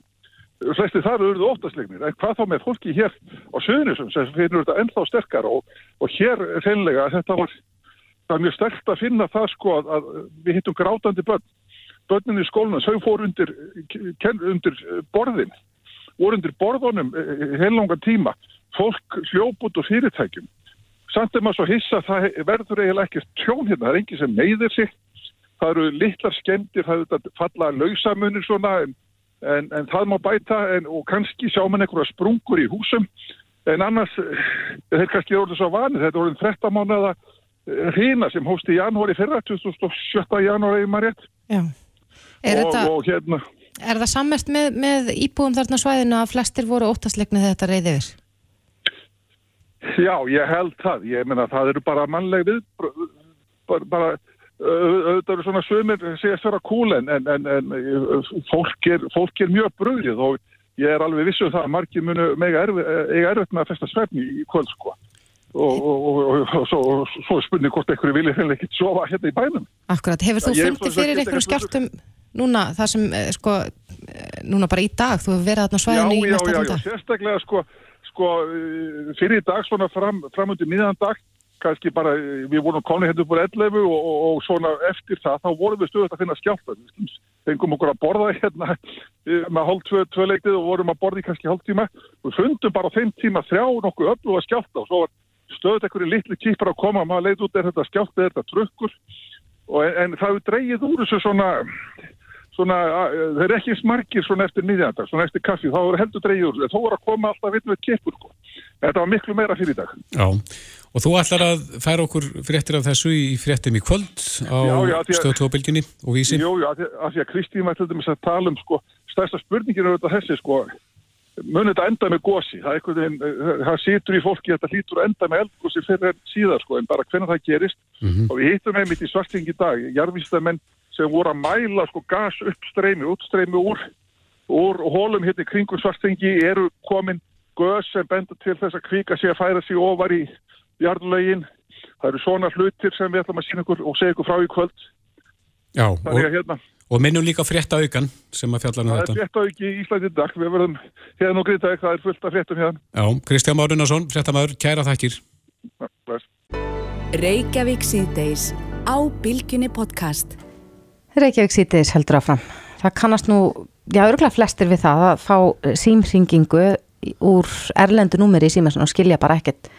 flesti þar eru óttaslegnir, en hvað þá með fólki hér á söðunusum sem finnur þetta ennþá sterkar og, og hér sennilega þetta var, það var mjög sterkt að finna það sko að, að við hittum grátandi börn, börnin í skóluna, þau fór undir, undir borðin, voru undir borðunum heilangan tíma. Fólk hljóp út og fyrirtækjum. Samt er maður svo hissa að það verður eiginlega ekki tjón hérna, það er enginn sem neyðir sig. Það eru litlar skemmtir það er þetta falla lausamunir svona en, en, en það má bæta en, og kannski sjá mann einhverja sprungur í húsum. En annars þeir kannski er orðið svo vanið, þetta er orðin 13 mánuða hrína sem hósti í janúari fyrra 27. janúari í maður rétt. Já. Er, og, þetta, og hérna er það sammert með, með íbúum þarna svæðinu að flestir voru óttaslegni þegar þetta reyði yfir? Já, ég held það. Ég meina það eru bara mannleg við bara, bara auðvitað eru svona sömur segast vera kúl en, en, en, fólk, er, fólk er mjög bröðið og ég er alveg vissu það að margir munu mega erfitt með að festa svefni í kvöld sko og, og, og, og svo, svo spurning hvort einhverju vilja henni ekki sofa hérna í bænum. Akkurat, hefur þú fundið fyrir einhverju skjáltum núna, það sem, eh, sko, eh, núna bara í dag, þú hefur verið Já, svæðinu í já, mest já, allan já, dag? sérstaklega sko, sko eh, fyrir í dag svona fram, fram undir miðan dag kannski bara, við vorum konið hérna upp úr 11 og, og, og svona eftir það þá vorum við stöðast að finna skjálta við fengum okkur að borða hérna með hálf tvö, tvö leitið og vorum að borða í kannski hálf tíma og fundum bara þeim tíma þrjá nokkuð öllu að skjálta og svo var stöðut einhverju litli kýpar að koma maður leit út er þetta skjálta, er þetta trukkur og en, en það er dreigið úr þessu svona svona, að- þeir eru ekki smargir svona eftir miðjandag, svona eftir kaffi, þá er heldur dreigið úr þó er að koma alltaf við með kippur, sko. þetta var miklu meira fyrir í dag. Já, og þú ætlar að færa okkur fréttir af þessu í fréttum í kvöld á Já, já, stöðtóbylginni og vísi. Jú, jú, af því að Kristín var til dæmis að tala um, sko, stærsta spurningin er auðvitað þessi, sko, munið þetta enda með gósi. Það eh, það situr í fólki, þetta hlýtur að enda með eldgósi fyrir síðar, sko, en bara hvernig það gerist. Og við hittum einmitt í svarting í dag, jarðvísdamenn sem voru að mæla, sko, gas uppstreymi, útstreymi úr, úr hólum hérna í kringum svartingi eru komin gös sem bendur til þess að kvika sig að færa sig ofar í jarðlögin. Það eru svona hlutir sem við ætlum að sína ykkur og segja ykkur frá í kvöld. Já, Þannig að og, hérna, og minnum líka frétta aukan sem að fjalla um það er þetta. frétt á ekki í Íslandi í dag. Við verðum hérna og grita það er fullt af fréttum hérna. Já, Kristján Már Unnarsson, fréttamaður, kæra þakkir. Reykjavík síðdeis á Bilginni podcast. Reykjavík sítiðis heldur áfram. Það kannast nú, já, örgulega flestir við það að fá símringingu úr erlendu númeri í símasun og skilja bara ekkert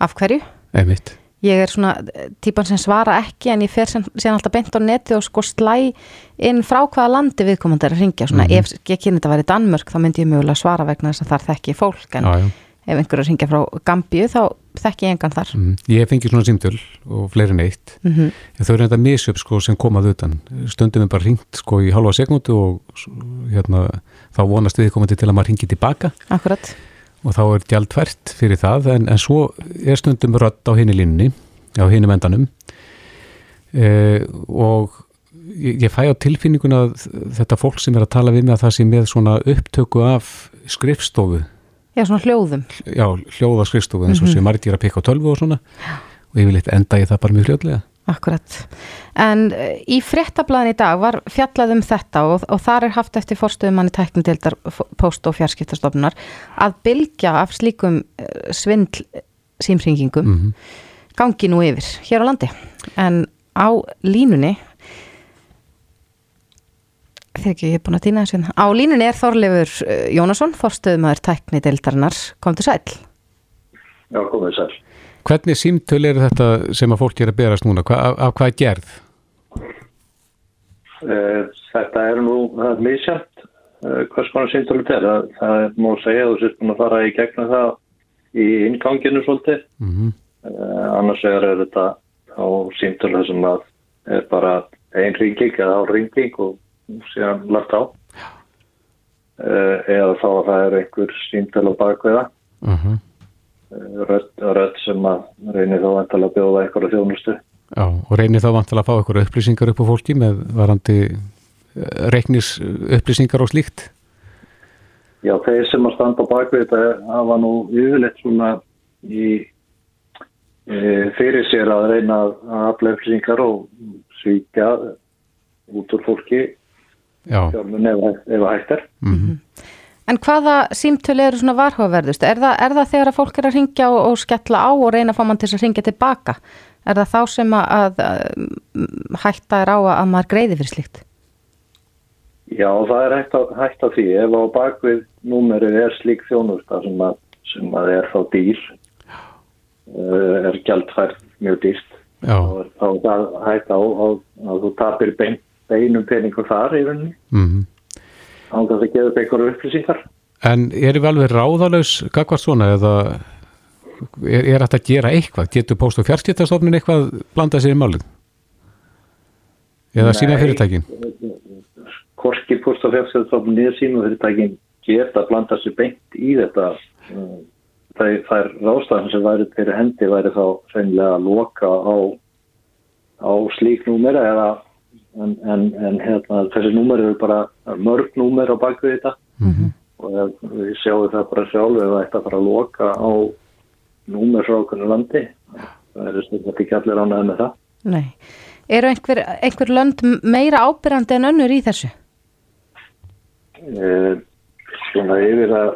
af hverju. Einmitt. Ég er svona eh, típan sem svara ekki en ég fer sem, sem alltaf beint á neti og sko slæ inn frá hvaða landi viðkomandi er að ringja. Svona Mhm. ef ég kynni þetta að vera í Danmörk þá myndi ég mögulega svara vegna þess að þar þekki ég fólk en Já, já. ef einhver er að ringja frá Gambíu þá þekki ég engan þar. Mm. Ég hef fengið svona símtöl og fleiri en eitt. Mhm. En þau eru þetta misjöp sko sem komað utan. Stundum er bara ringt sko í halva sekundu og hérna, þá vonast viðkomandi til að maður ringi tilbaka. Akkurat. Og þá er gjaldfært fyrir það en, en svo er stundum rödd á hinni línni á hinni mendanum e, og ég, ég fæ á tilfinninguna þetta fólk sem er að tala við mig að það sé með svona upptöku af skrifstofu. Já, svona hljóðum. já, hljóða skrifstofu eins og Mhm. sé margir að pikka á tölvu og svona. Og ég vil eitt enda ég það bara mjög hljóðlega Akkurat. En uh, í fréttablaðin í dag var fjallað um þetta og, og þar er haft eftir forstöðumanni tæknindildar post- og fjarskiptastofnunar að bylgja af slíkum uh, svindl símringingum Mhm. gangi nú yfir hér á landi. En á línunni þegar ekki ég er búin að týna þessu hérna. á línunni er Þorleifur uh, Jónasson forstöðumæður tæknidildarinnar kom til sæl. Já, komið sæl. Hvernig símtöl eru þetta sem að fólk er að berast núna? Hva, af, af hvað er gerð? Eh, Þetta er nú, er misjæmt eh, hvers konar síntölu þetta er. Það, er nú að segja að þú sést búin að fara í gegnum það í inganginu svolítið. Mm -hmm. Annars er þetta á síntölu sem að er bara ein ringing eða á ringing og síðan lagt á. Eða þá að það er einhver síntölu á bakveða. Uh -huh. Rödd, rödd sem að reynir þá vantilega að bjóða einhverja þjónustu. Já, og reynir þá vantilega að fá eitthvað upplýsingar upp á fólki með varandi reiknis upplýsingar og slíkt? Já, þeir sem að standa á bakvið þetta hafa nú yfirleitt svona í e, fyrir sér að reyna að afla upplýsingar og svíkja út úr fólki Já. fjármun ef, ef hægt er. Mm En hvaða símtölu eru svona varhugaverðust? Er er það þegar að fólk er að ringja og, og skella á og reyna að fá mann til að ringja tilbaka? Er það þá sem að, að, að hætta er á að, að maður greiði fyrir slíkt? Já, það er hægt, að, hægt að því ef á bakvið númerið er slík þjónusta sem að, sem að er þá dýr uh, er gjaldfært mjög dýrt Já. þá er það hægt á að, að þú tapir bein, beinum peningum þar í rauninni Mm án þess að gefa upp einhverju upplýsingar. En erum við alveg ráðalaus gagvart svona eða er, er þetta að gera eitthvað? Getur post- og fjarskiptastofnin eitthvað blanda sér í málið? Eða síma fyrirtækin? Korki post og fjárstæðstofn niður síma fyrirtækin geta að blanda sér beint í þetta. Það, það er ráðstæðan sem væri fyrir hendi væri þá reynilega að loka á, á slík númera eða en, en, en hérna, þessi númer eru bara mörg númer á bakvið þetta Mhm. og ef við sjáum það bara sjálf ef það ætti að fara að loka á númer frá okkur landi það er stundum ekki allir ánæði með það Nei. Eru einhver, einhver lönd meira ábyrrandi en önnur í þessu? Eh, svona yfir að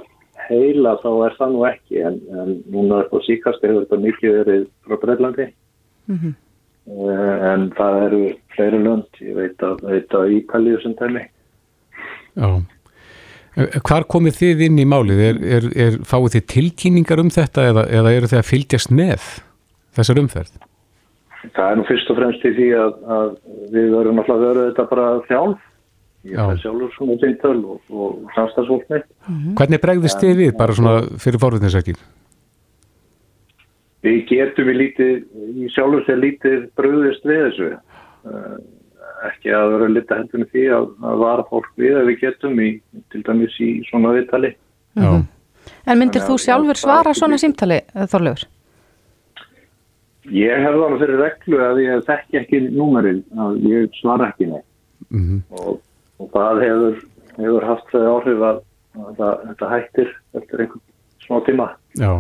heila þá er það nú ekki en, en núna upp á síkast hefur þetta mikið verið frá Breitlandi Mm -hmm. En það eru fleiri lönd ég veit að, veit að Íkalíu sem tæmi Já. Eh, Hvar komið þið inn í málið? Er, er, er, fáið þið tilkynningar um þetta eða, eða eru þið að fylgjast með þessar umferð? það er nú fyrst og fremst í því að, að við verðum alltaf að vera þetta bara þjálf ég er sjálfur svona síntöl og, og samstagsfólk mitt Hvernig bregðist þið við bara svona fyrir forvitninsækir? Við getum í lítið, í sjálfur sér lítið bröðist við þessu. Uh, ekki að vera lita hendunni því að, að vara fólk við að við getum í, til dæmis í svona viðtali. Já. En myndir Þannig þú sjálfur svara svona símtali, Þorleifur? Ég hef það fyrir reglu að ég þekki ekki númerið, að ég svara ekki neitt. Mhm. og, og það hefur, hefur haft þau áhrif að, að það, þetta hættir eftir einhvern smá tíma. Já,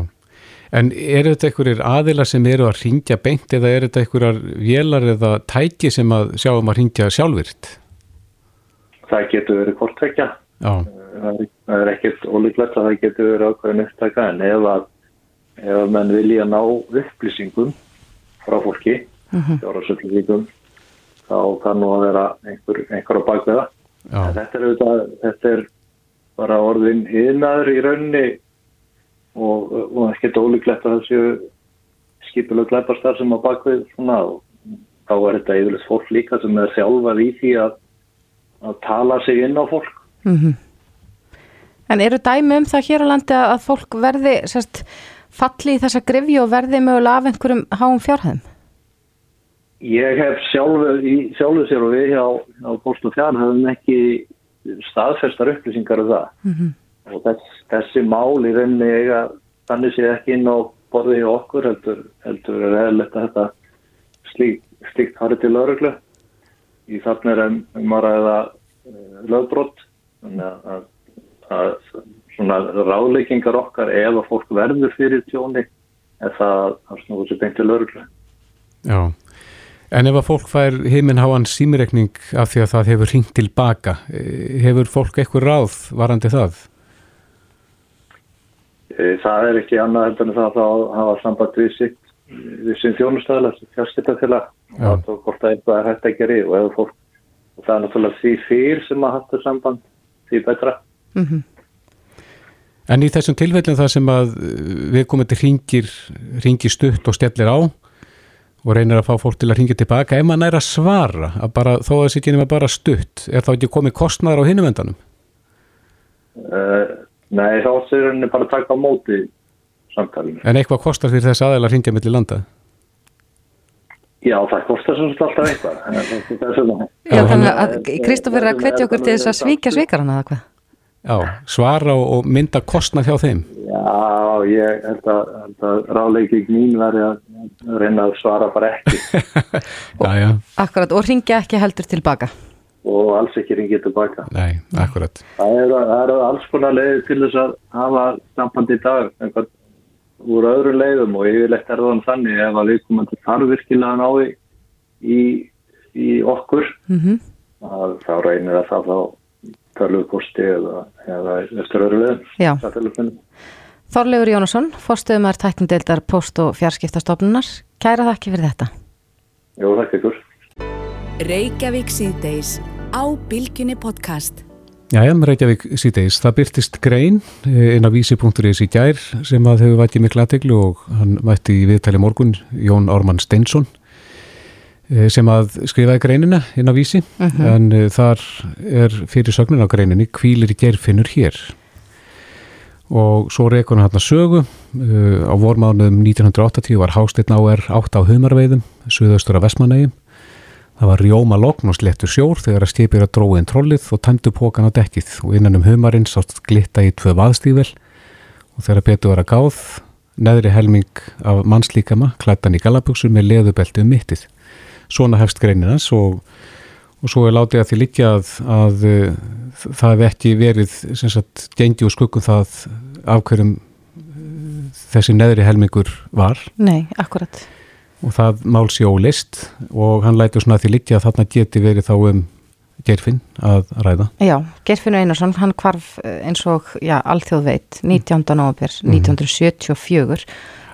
en eru þetta einhverjir aðilar sem eru að ringja beint eða eru þetta einhverjar vélar eða tæki sem að sjáum að ringja sjálfvirt? Það getur verið kortvekja. Já, Það er, er ekkert ólíklegt að það getur verið ákveðin upptaka en ef að, ef að menn vilja ná upplýsingum frá fólki, Mhm. fjárhagsupplýsingum, þá kann nú að vera einhver, einhver á bakveða. Já. Þetta er, auðvitað, þetta er bara orðin yðnaður í rauninni og, og ekkert ólíklegt að þessu skipuleg glæparstar sem á bakvið svona og þá er þetta yfirleitt fólk líka sem er sjálfað í því að, að tala sig inn á fólk. Mm En eru dæmi um það hér á landi að fólk verði sérst, falli í þessa grifju og verði mögulega af einhverjum háum fjárhæðum? Ég hef sjálfu, sjálfu sér og við hjá, hjá Post og Fjárn hefum ekki staðfestar upplýsingar um það Mm -hmm. Og þess, þessi mál í rauninni eiga þannig sé ekki inn á borði í okkur heldur, heldur er eðlilegt að þetta slík, slíkt harið til lauruglu í þarna er um, um að ræða uh, lögbrott þannig að, að, svona ráðleikingar okkar ef að fólk verður fyrir tjóni er það að snúða sér beint til lauruglu já. En ef að fólk fær heiminháan símirekning af því að það hefur ringt tilbaka, eh, hefur fólk eitthvað ráð varandi það? Eh, Það er ekki annað heldur en það að það hafa samband við sitt við sinn þjónustæðilega, fjárskiptafélag Já. og þá hvort það eitthvað er hægt að gera í og ef fólk, og það er náttúrulega því fyrr sem að hattu samband, því betra. Mm En í þessum tilfellum það sem að við komum til ringir, ringir stutt og stellir á og reynir að fá fólk til að ringja tilbaka, ef maður er að svara, að bara, þó að það sé ekki nema bara stutt, er þá ekki komið kostnaðar á hinum endanum? Uh, nei, þá sér henni bara að taka á móti samtalinu. En eitthvað kostar fyrir þess aðeins að ringja millir landa? Já, það kostar sem sagt alltaf eitthvað. en það- það er svona- Já, þannig að Kristófur er að hvetja okkur til þess að svíkja svíkarana eða hvað? Já, svara og, mynda kostnað hjá þeim. Já, ég held að, held að ráleiking mín veri að reyna að svara bara ekki Já, já, Akkurat, og ringja ekki heldur tilbaka. Og alls ekki ringið tilbaka. nei, akkurat. Það eru, það eru alls konar leiðir til þess að hafa samband í dag einhvern úr öðru leiðum og yfirleitt er það þannig ef að við komum til þarf virkilega að ná í, í, okkur Mm að þá reynir að það þá tölvuposti eða, eða eftir öðru leiðum. Já. Það telefonum. Þorleifur Jónasson, fórstöðumar tæknindeildar post- og fjarskiptastofnunar. Kæra þakki fyrir þetta. Jú, þakka ykkur. Reykjavík síðdeis á Bilginni podcast. Jæja, Reykjavík síðdeis, það byrtist grein eh, inn á vísi.is í gær sem að hefur vætið miklu aðteglu og hann vætti í viðtali morgun Jón Ármann Steinsson eh, sem að skrifaði greinina inn á vísi. Mhm. en uh, þar er fyrir sögnin á greininni kvílir í gerfinnur hér. Og svo reykur hann hann sögu. Uh, á vormánuðum 1980 var Hásteinn áer átt á humarveiðum suðaustur af Vestmanægjum Það var rjóma lokn og slettur sjór þegar að skipir að dróðin trollið og tæmdu pókan á dekkið og innan um humarinn sátt glitta í tvö vaðstífel og þegar betur var að gáð neðri helming af mannslíkama klættan í galabuksu með leðubelti um mittið. Svona hefst greininans og, og svo er látið að því líka að, að uh, það hef ekki verið gengi og skuggum það af hverjum uh, þessi neðri helmingur var Nei, akkurat. Og það mál sé ólist og hann lætur svona að því líka að þarna geti verið þá um gerfinn að ræða. Já, Gerfinu Einarsson, hann kvarf eh, eins og, já, alþjóð veit, 19. november 1974.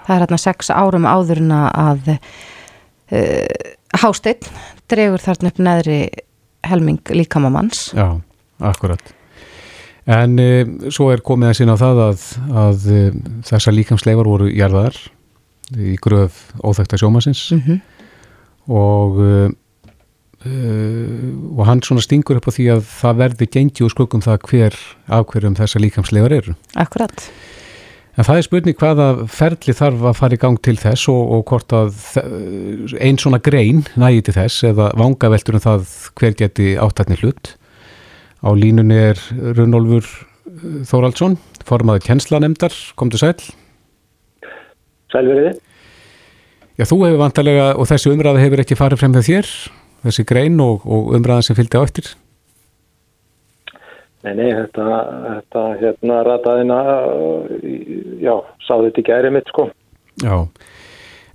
Það er hérna sex árum áður en að uh, Hásteinn dregur þarna upp neðri helming líkamamanns. Já, akkurat. En e, svo er komið að sinna á það að, að e, þessar líkamsleifar voru jarðar í gröf óþekta sjómasins Mhm. og e, og hann svona stingur upp á því að það verði gengi og skuggum það hver af hverjum þessar líkamsleifar eru. Akkurat. En það er spurning hvaða ferli þarf að fara í gang til þess og, og hvort að einn svona grein nægi til þess eða vangaveltur um það hver geti áttatni hlut. Á línunni er Runolfur Þóraldsson, formaður kjenslanemdar, kom til sæl. Sælveriði. Já, þú hefur vantarlega, og þessi umræða hefur ekki farið frem með þér, þessi grein og, og umræðan sem fylgdi á eftir. Nei, nei, þetta, þetta hérna rataðina, já, sá þetta ekki ærið mitt, sko. Já,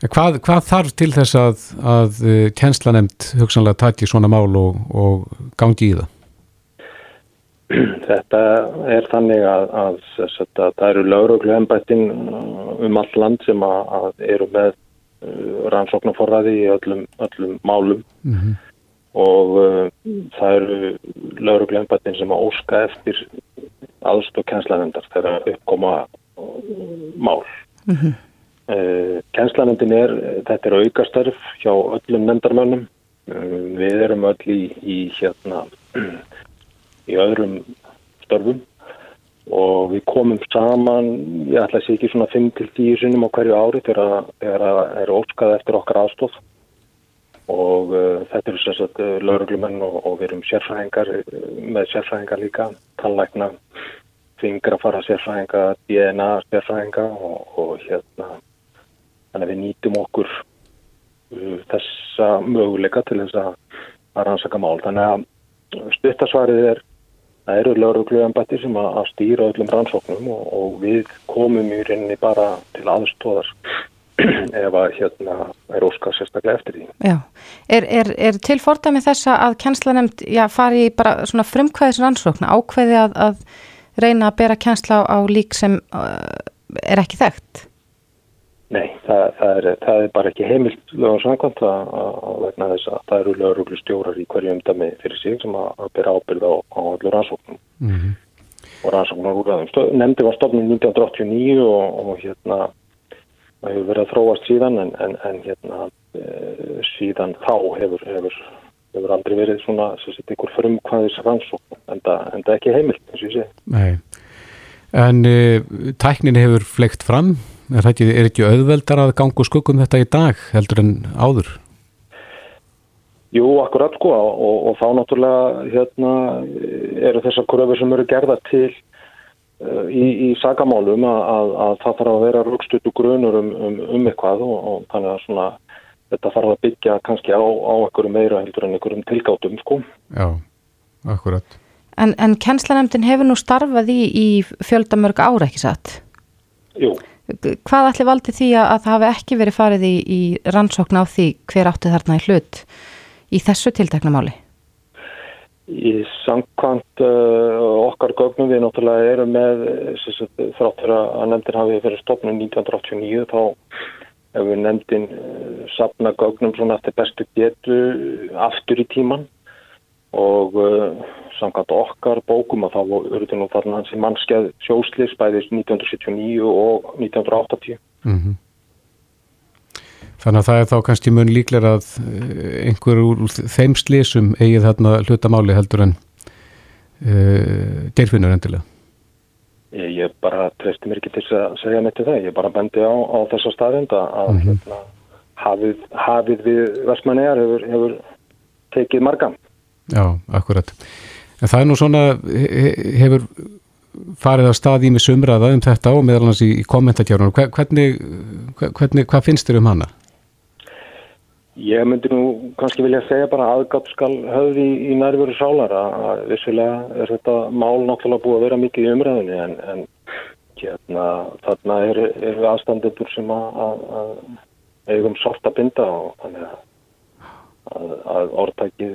hvað, hvað þarf til þess að, að kjenslanemd hugsanlega taki svona mál og, og gangi í það? Þetta er þannig að, að, að það eru lauruglu ennbættin um all land sem að, að eru með uh, rannsóknarforræði í öllum, öllum málum Mm -hmm. og uh, það eru lauruglu ennbættin sem að óska eftir aðstóð kjenslanendar þegar uppkoma uh, mál. Mm -hmm. Uh, Kennslanendin er, þetta er aukastörf hjá öllum nendarmönnum. Uh, við erum öll í, í hérna í öðrum störfum og við komum saman, ég ætla að sé ekki svona 5-10 sinnum á hverju ári þegar það er óskað eftir okkar aðstóð og uh, þetta eru sérstaklega uh, lauruglumenn og, og við erum sérfræðingar uh, með sérfræðingar líka, tallækna, fingrafara sérfræðinga, DNA sérfræðinga og, og hérna þannig að við nýtum okkur uh, þessa möguleika til þess að rannsaka mál. Þannig að stuttasvarið er það eru laurugluðanbætti sem að, stýra öllum rannsóknum og, og við komum í rauninni bara til aðstóðar ef að hérna er óskar sérstaklega eftir því. Já, er, er, er til fordæmi þessa að kjænslanemnd já, fari bara svona frumkvæðis rannsókna ákveði að, að reyna að bera kjænsla á lík sem uh, er ekki þekkt? Nei, það, það, er, það er bara ekki heimilt lögum samkvæmt að, að vegna þess að það eru lauruglu stjórar í hverju umdæmi fyrir sig sem að, að bera ábyrð á, á allir rannsóknum Mm -hmm. og rannsóknar úrraðum. Nemndi var stofnum 1989 og, og hérna það hefur verið að þróast síðan en, en, en hérna e, síðan þá hefur, hefur, hefur aldrei verið svona ykkur frumkvæðis rannsókn en það ekki heimilt eins og ég segi. Nei, en e, tæknin hefur fleikt fram er ekki, er ekki auðveldar að ganga skuggum þetta í dag heldur en áður? Jú, akkurat sko og, og þá náttúrulega hérna eru þessar kröfur sem eru gerða til uh, í, í sagamálum að, að, að það þarf að vera rúgstutu grunur um, um, um eitthvað og, og þannig að svona þetta þarf að byggja kannski á, á einhverju meira heldur en einhverjum tilgátum sko. Já, akkurat. En, en kennslanefndin hefur nú starfað í, í fjöldamörg ára ekki satt? Jú. Hvað ætli valdi því að, að það hafi ekki verið farið í, í rannsókn á því hver átti þarna í hlut í þessu tiltekna máli? Í samkvæmt uh, okkar gögnum við náttúrulega erum með þráttur að nefndin hafi verið stopnum 1989 þá hefur nefndin uh, sapna gögnum svona eftir bestu getu aftur í tíman og uh, samkvæmt okkar bókum að þá eru þetta nú þarna hans í mannskeið sjóslis bæðis 1979 og 1980. Mm -hmm. Þannig að það er þá kannski mun líklar að einhver úr þeim slísum eigið þarna hlutamáli heldur en uh, gerfinnur endilega. Ég, ég bara trefti mér ekki til að segja neitt til það. Ég bara bendi á, á þessa staðinda að mm -hmm. hérna, hafið, hafið við Vestmannegar hefur, hefur tekið margam. Já, akkurat. En það er nú svona, hefur farið á staði með sumraða um þetta og meðal hans í, í kommentarkjárunum. Hvernig, hvernig, hvað finnst þér um hana? Ég myndi nú kannski vilja segja bara aðgátt skal höfði í, í nærveru sálar að vissulega er þetta mál náttúrulega búið að vera mikið í umræðinni en, en hérna, þarna eru er aðstandendur sem að, að, að eigum sorta binda og þannig að að, að orðtækið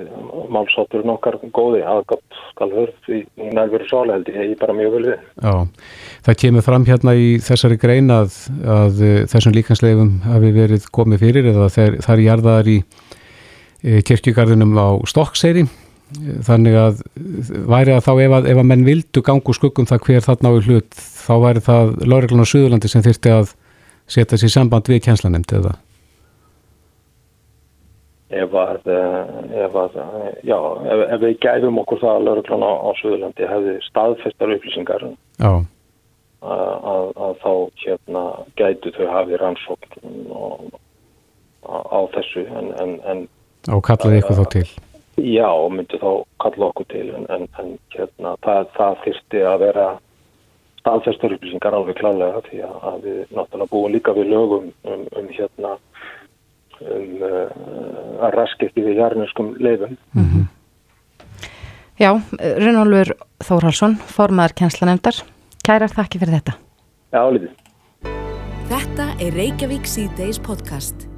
málsátturinn okkar góði aðgátt skal hörð í, nærveru sála held ég bara mjög vel við. Já, það kemur fram hérna í þessari grein að, að þessum líkansleifum hafi verið komið fyrir eða það er jarðaðar í e, kirkjugarðinum á Stokkseyri þannig að væri að þá ef að, ef að menn vildu gangu skuggum það hver þarna á í hlut þá væri það Lóreglan á Suðurlandi sem þyrti að setja sér samband við kjænslanemnd eða ef að, ef að já, ef, ef við gæfum okkur það að lauruglan á, á Suðurlandi hefði staðfestar upplýsingar að, að, að þá hérna gætu þau hafi rannsókn og, á, á þessu en, en, en Og kallaði ykkur þá til. Já, myndi þá kalla okkur til en, en, en hérna, það, það þyrsti að vera staðfestar upplýsingar alveg klálega því að, að við náttúrulega búum líka við lögum um, um hérna um uh, að raskist við jarniskum leifum. Já, Runolfur Þórhalsson, formaður kennslanefndar. Kærar þakki fyrir þetta. Já, lítið. Þetta er Reykjavík C-Days podcast.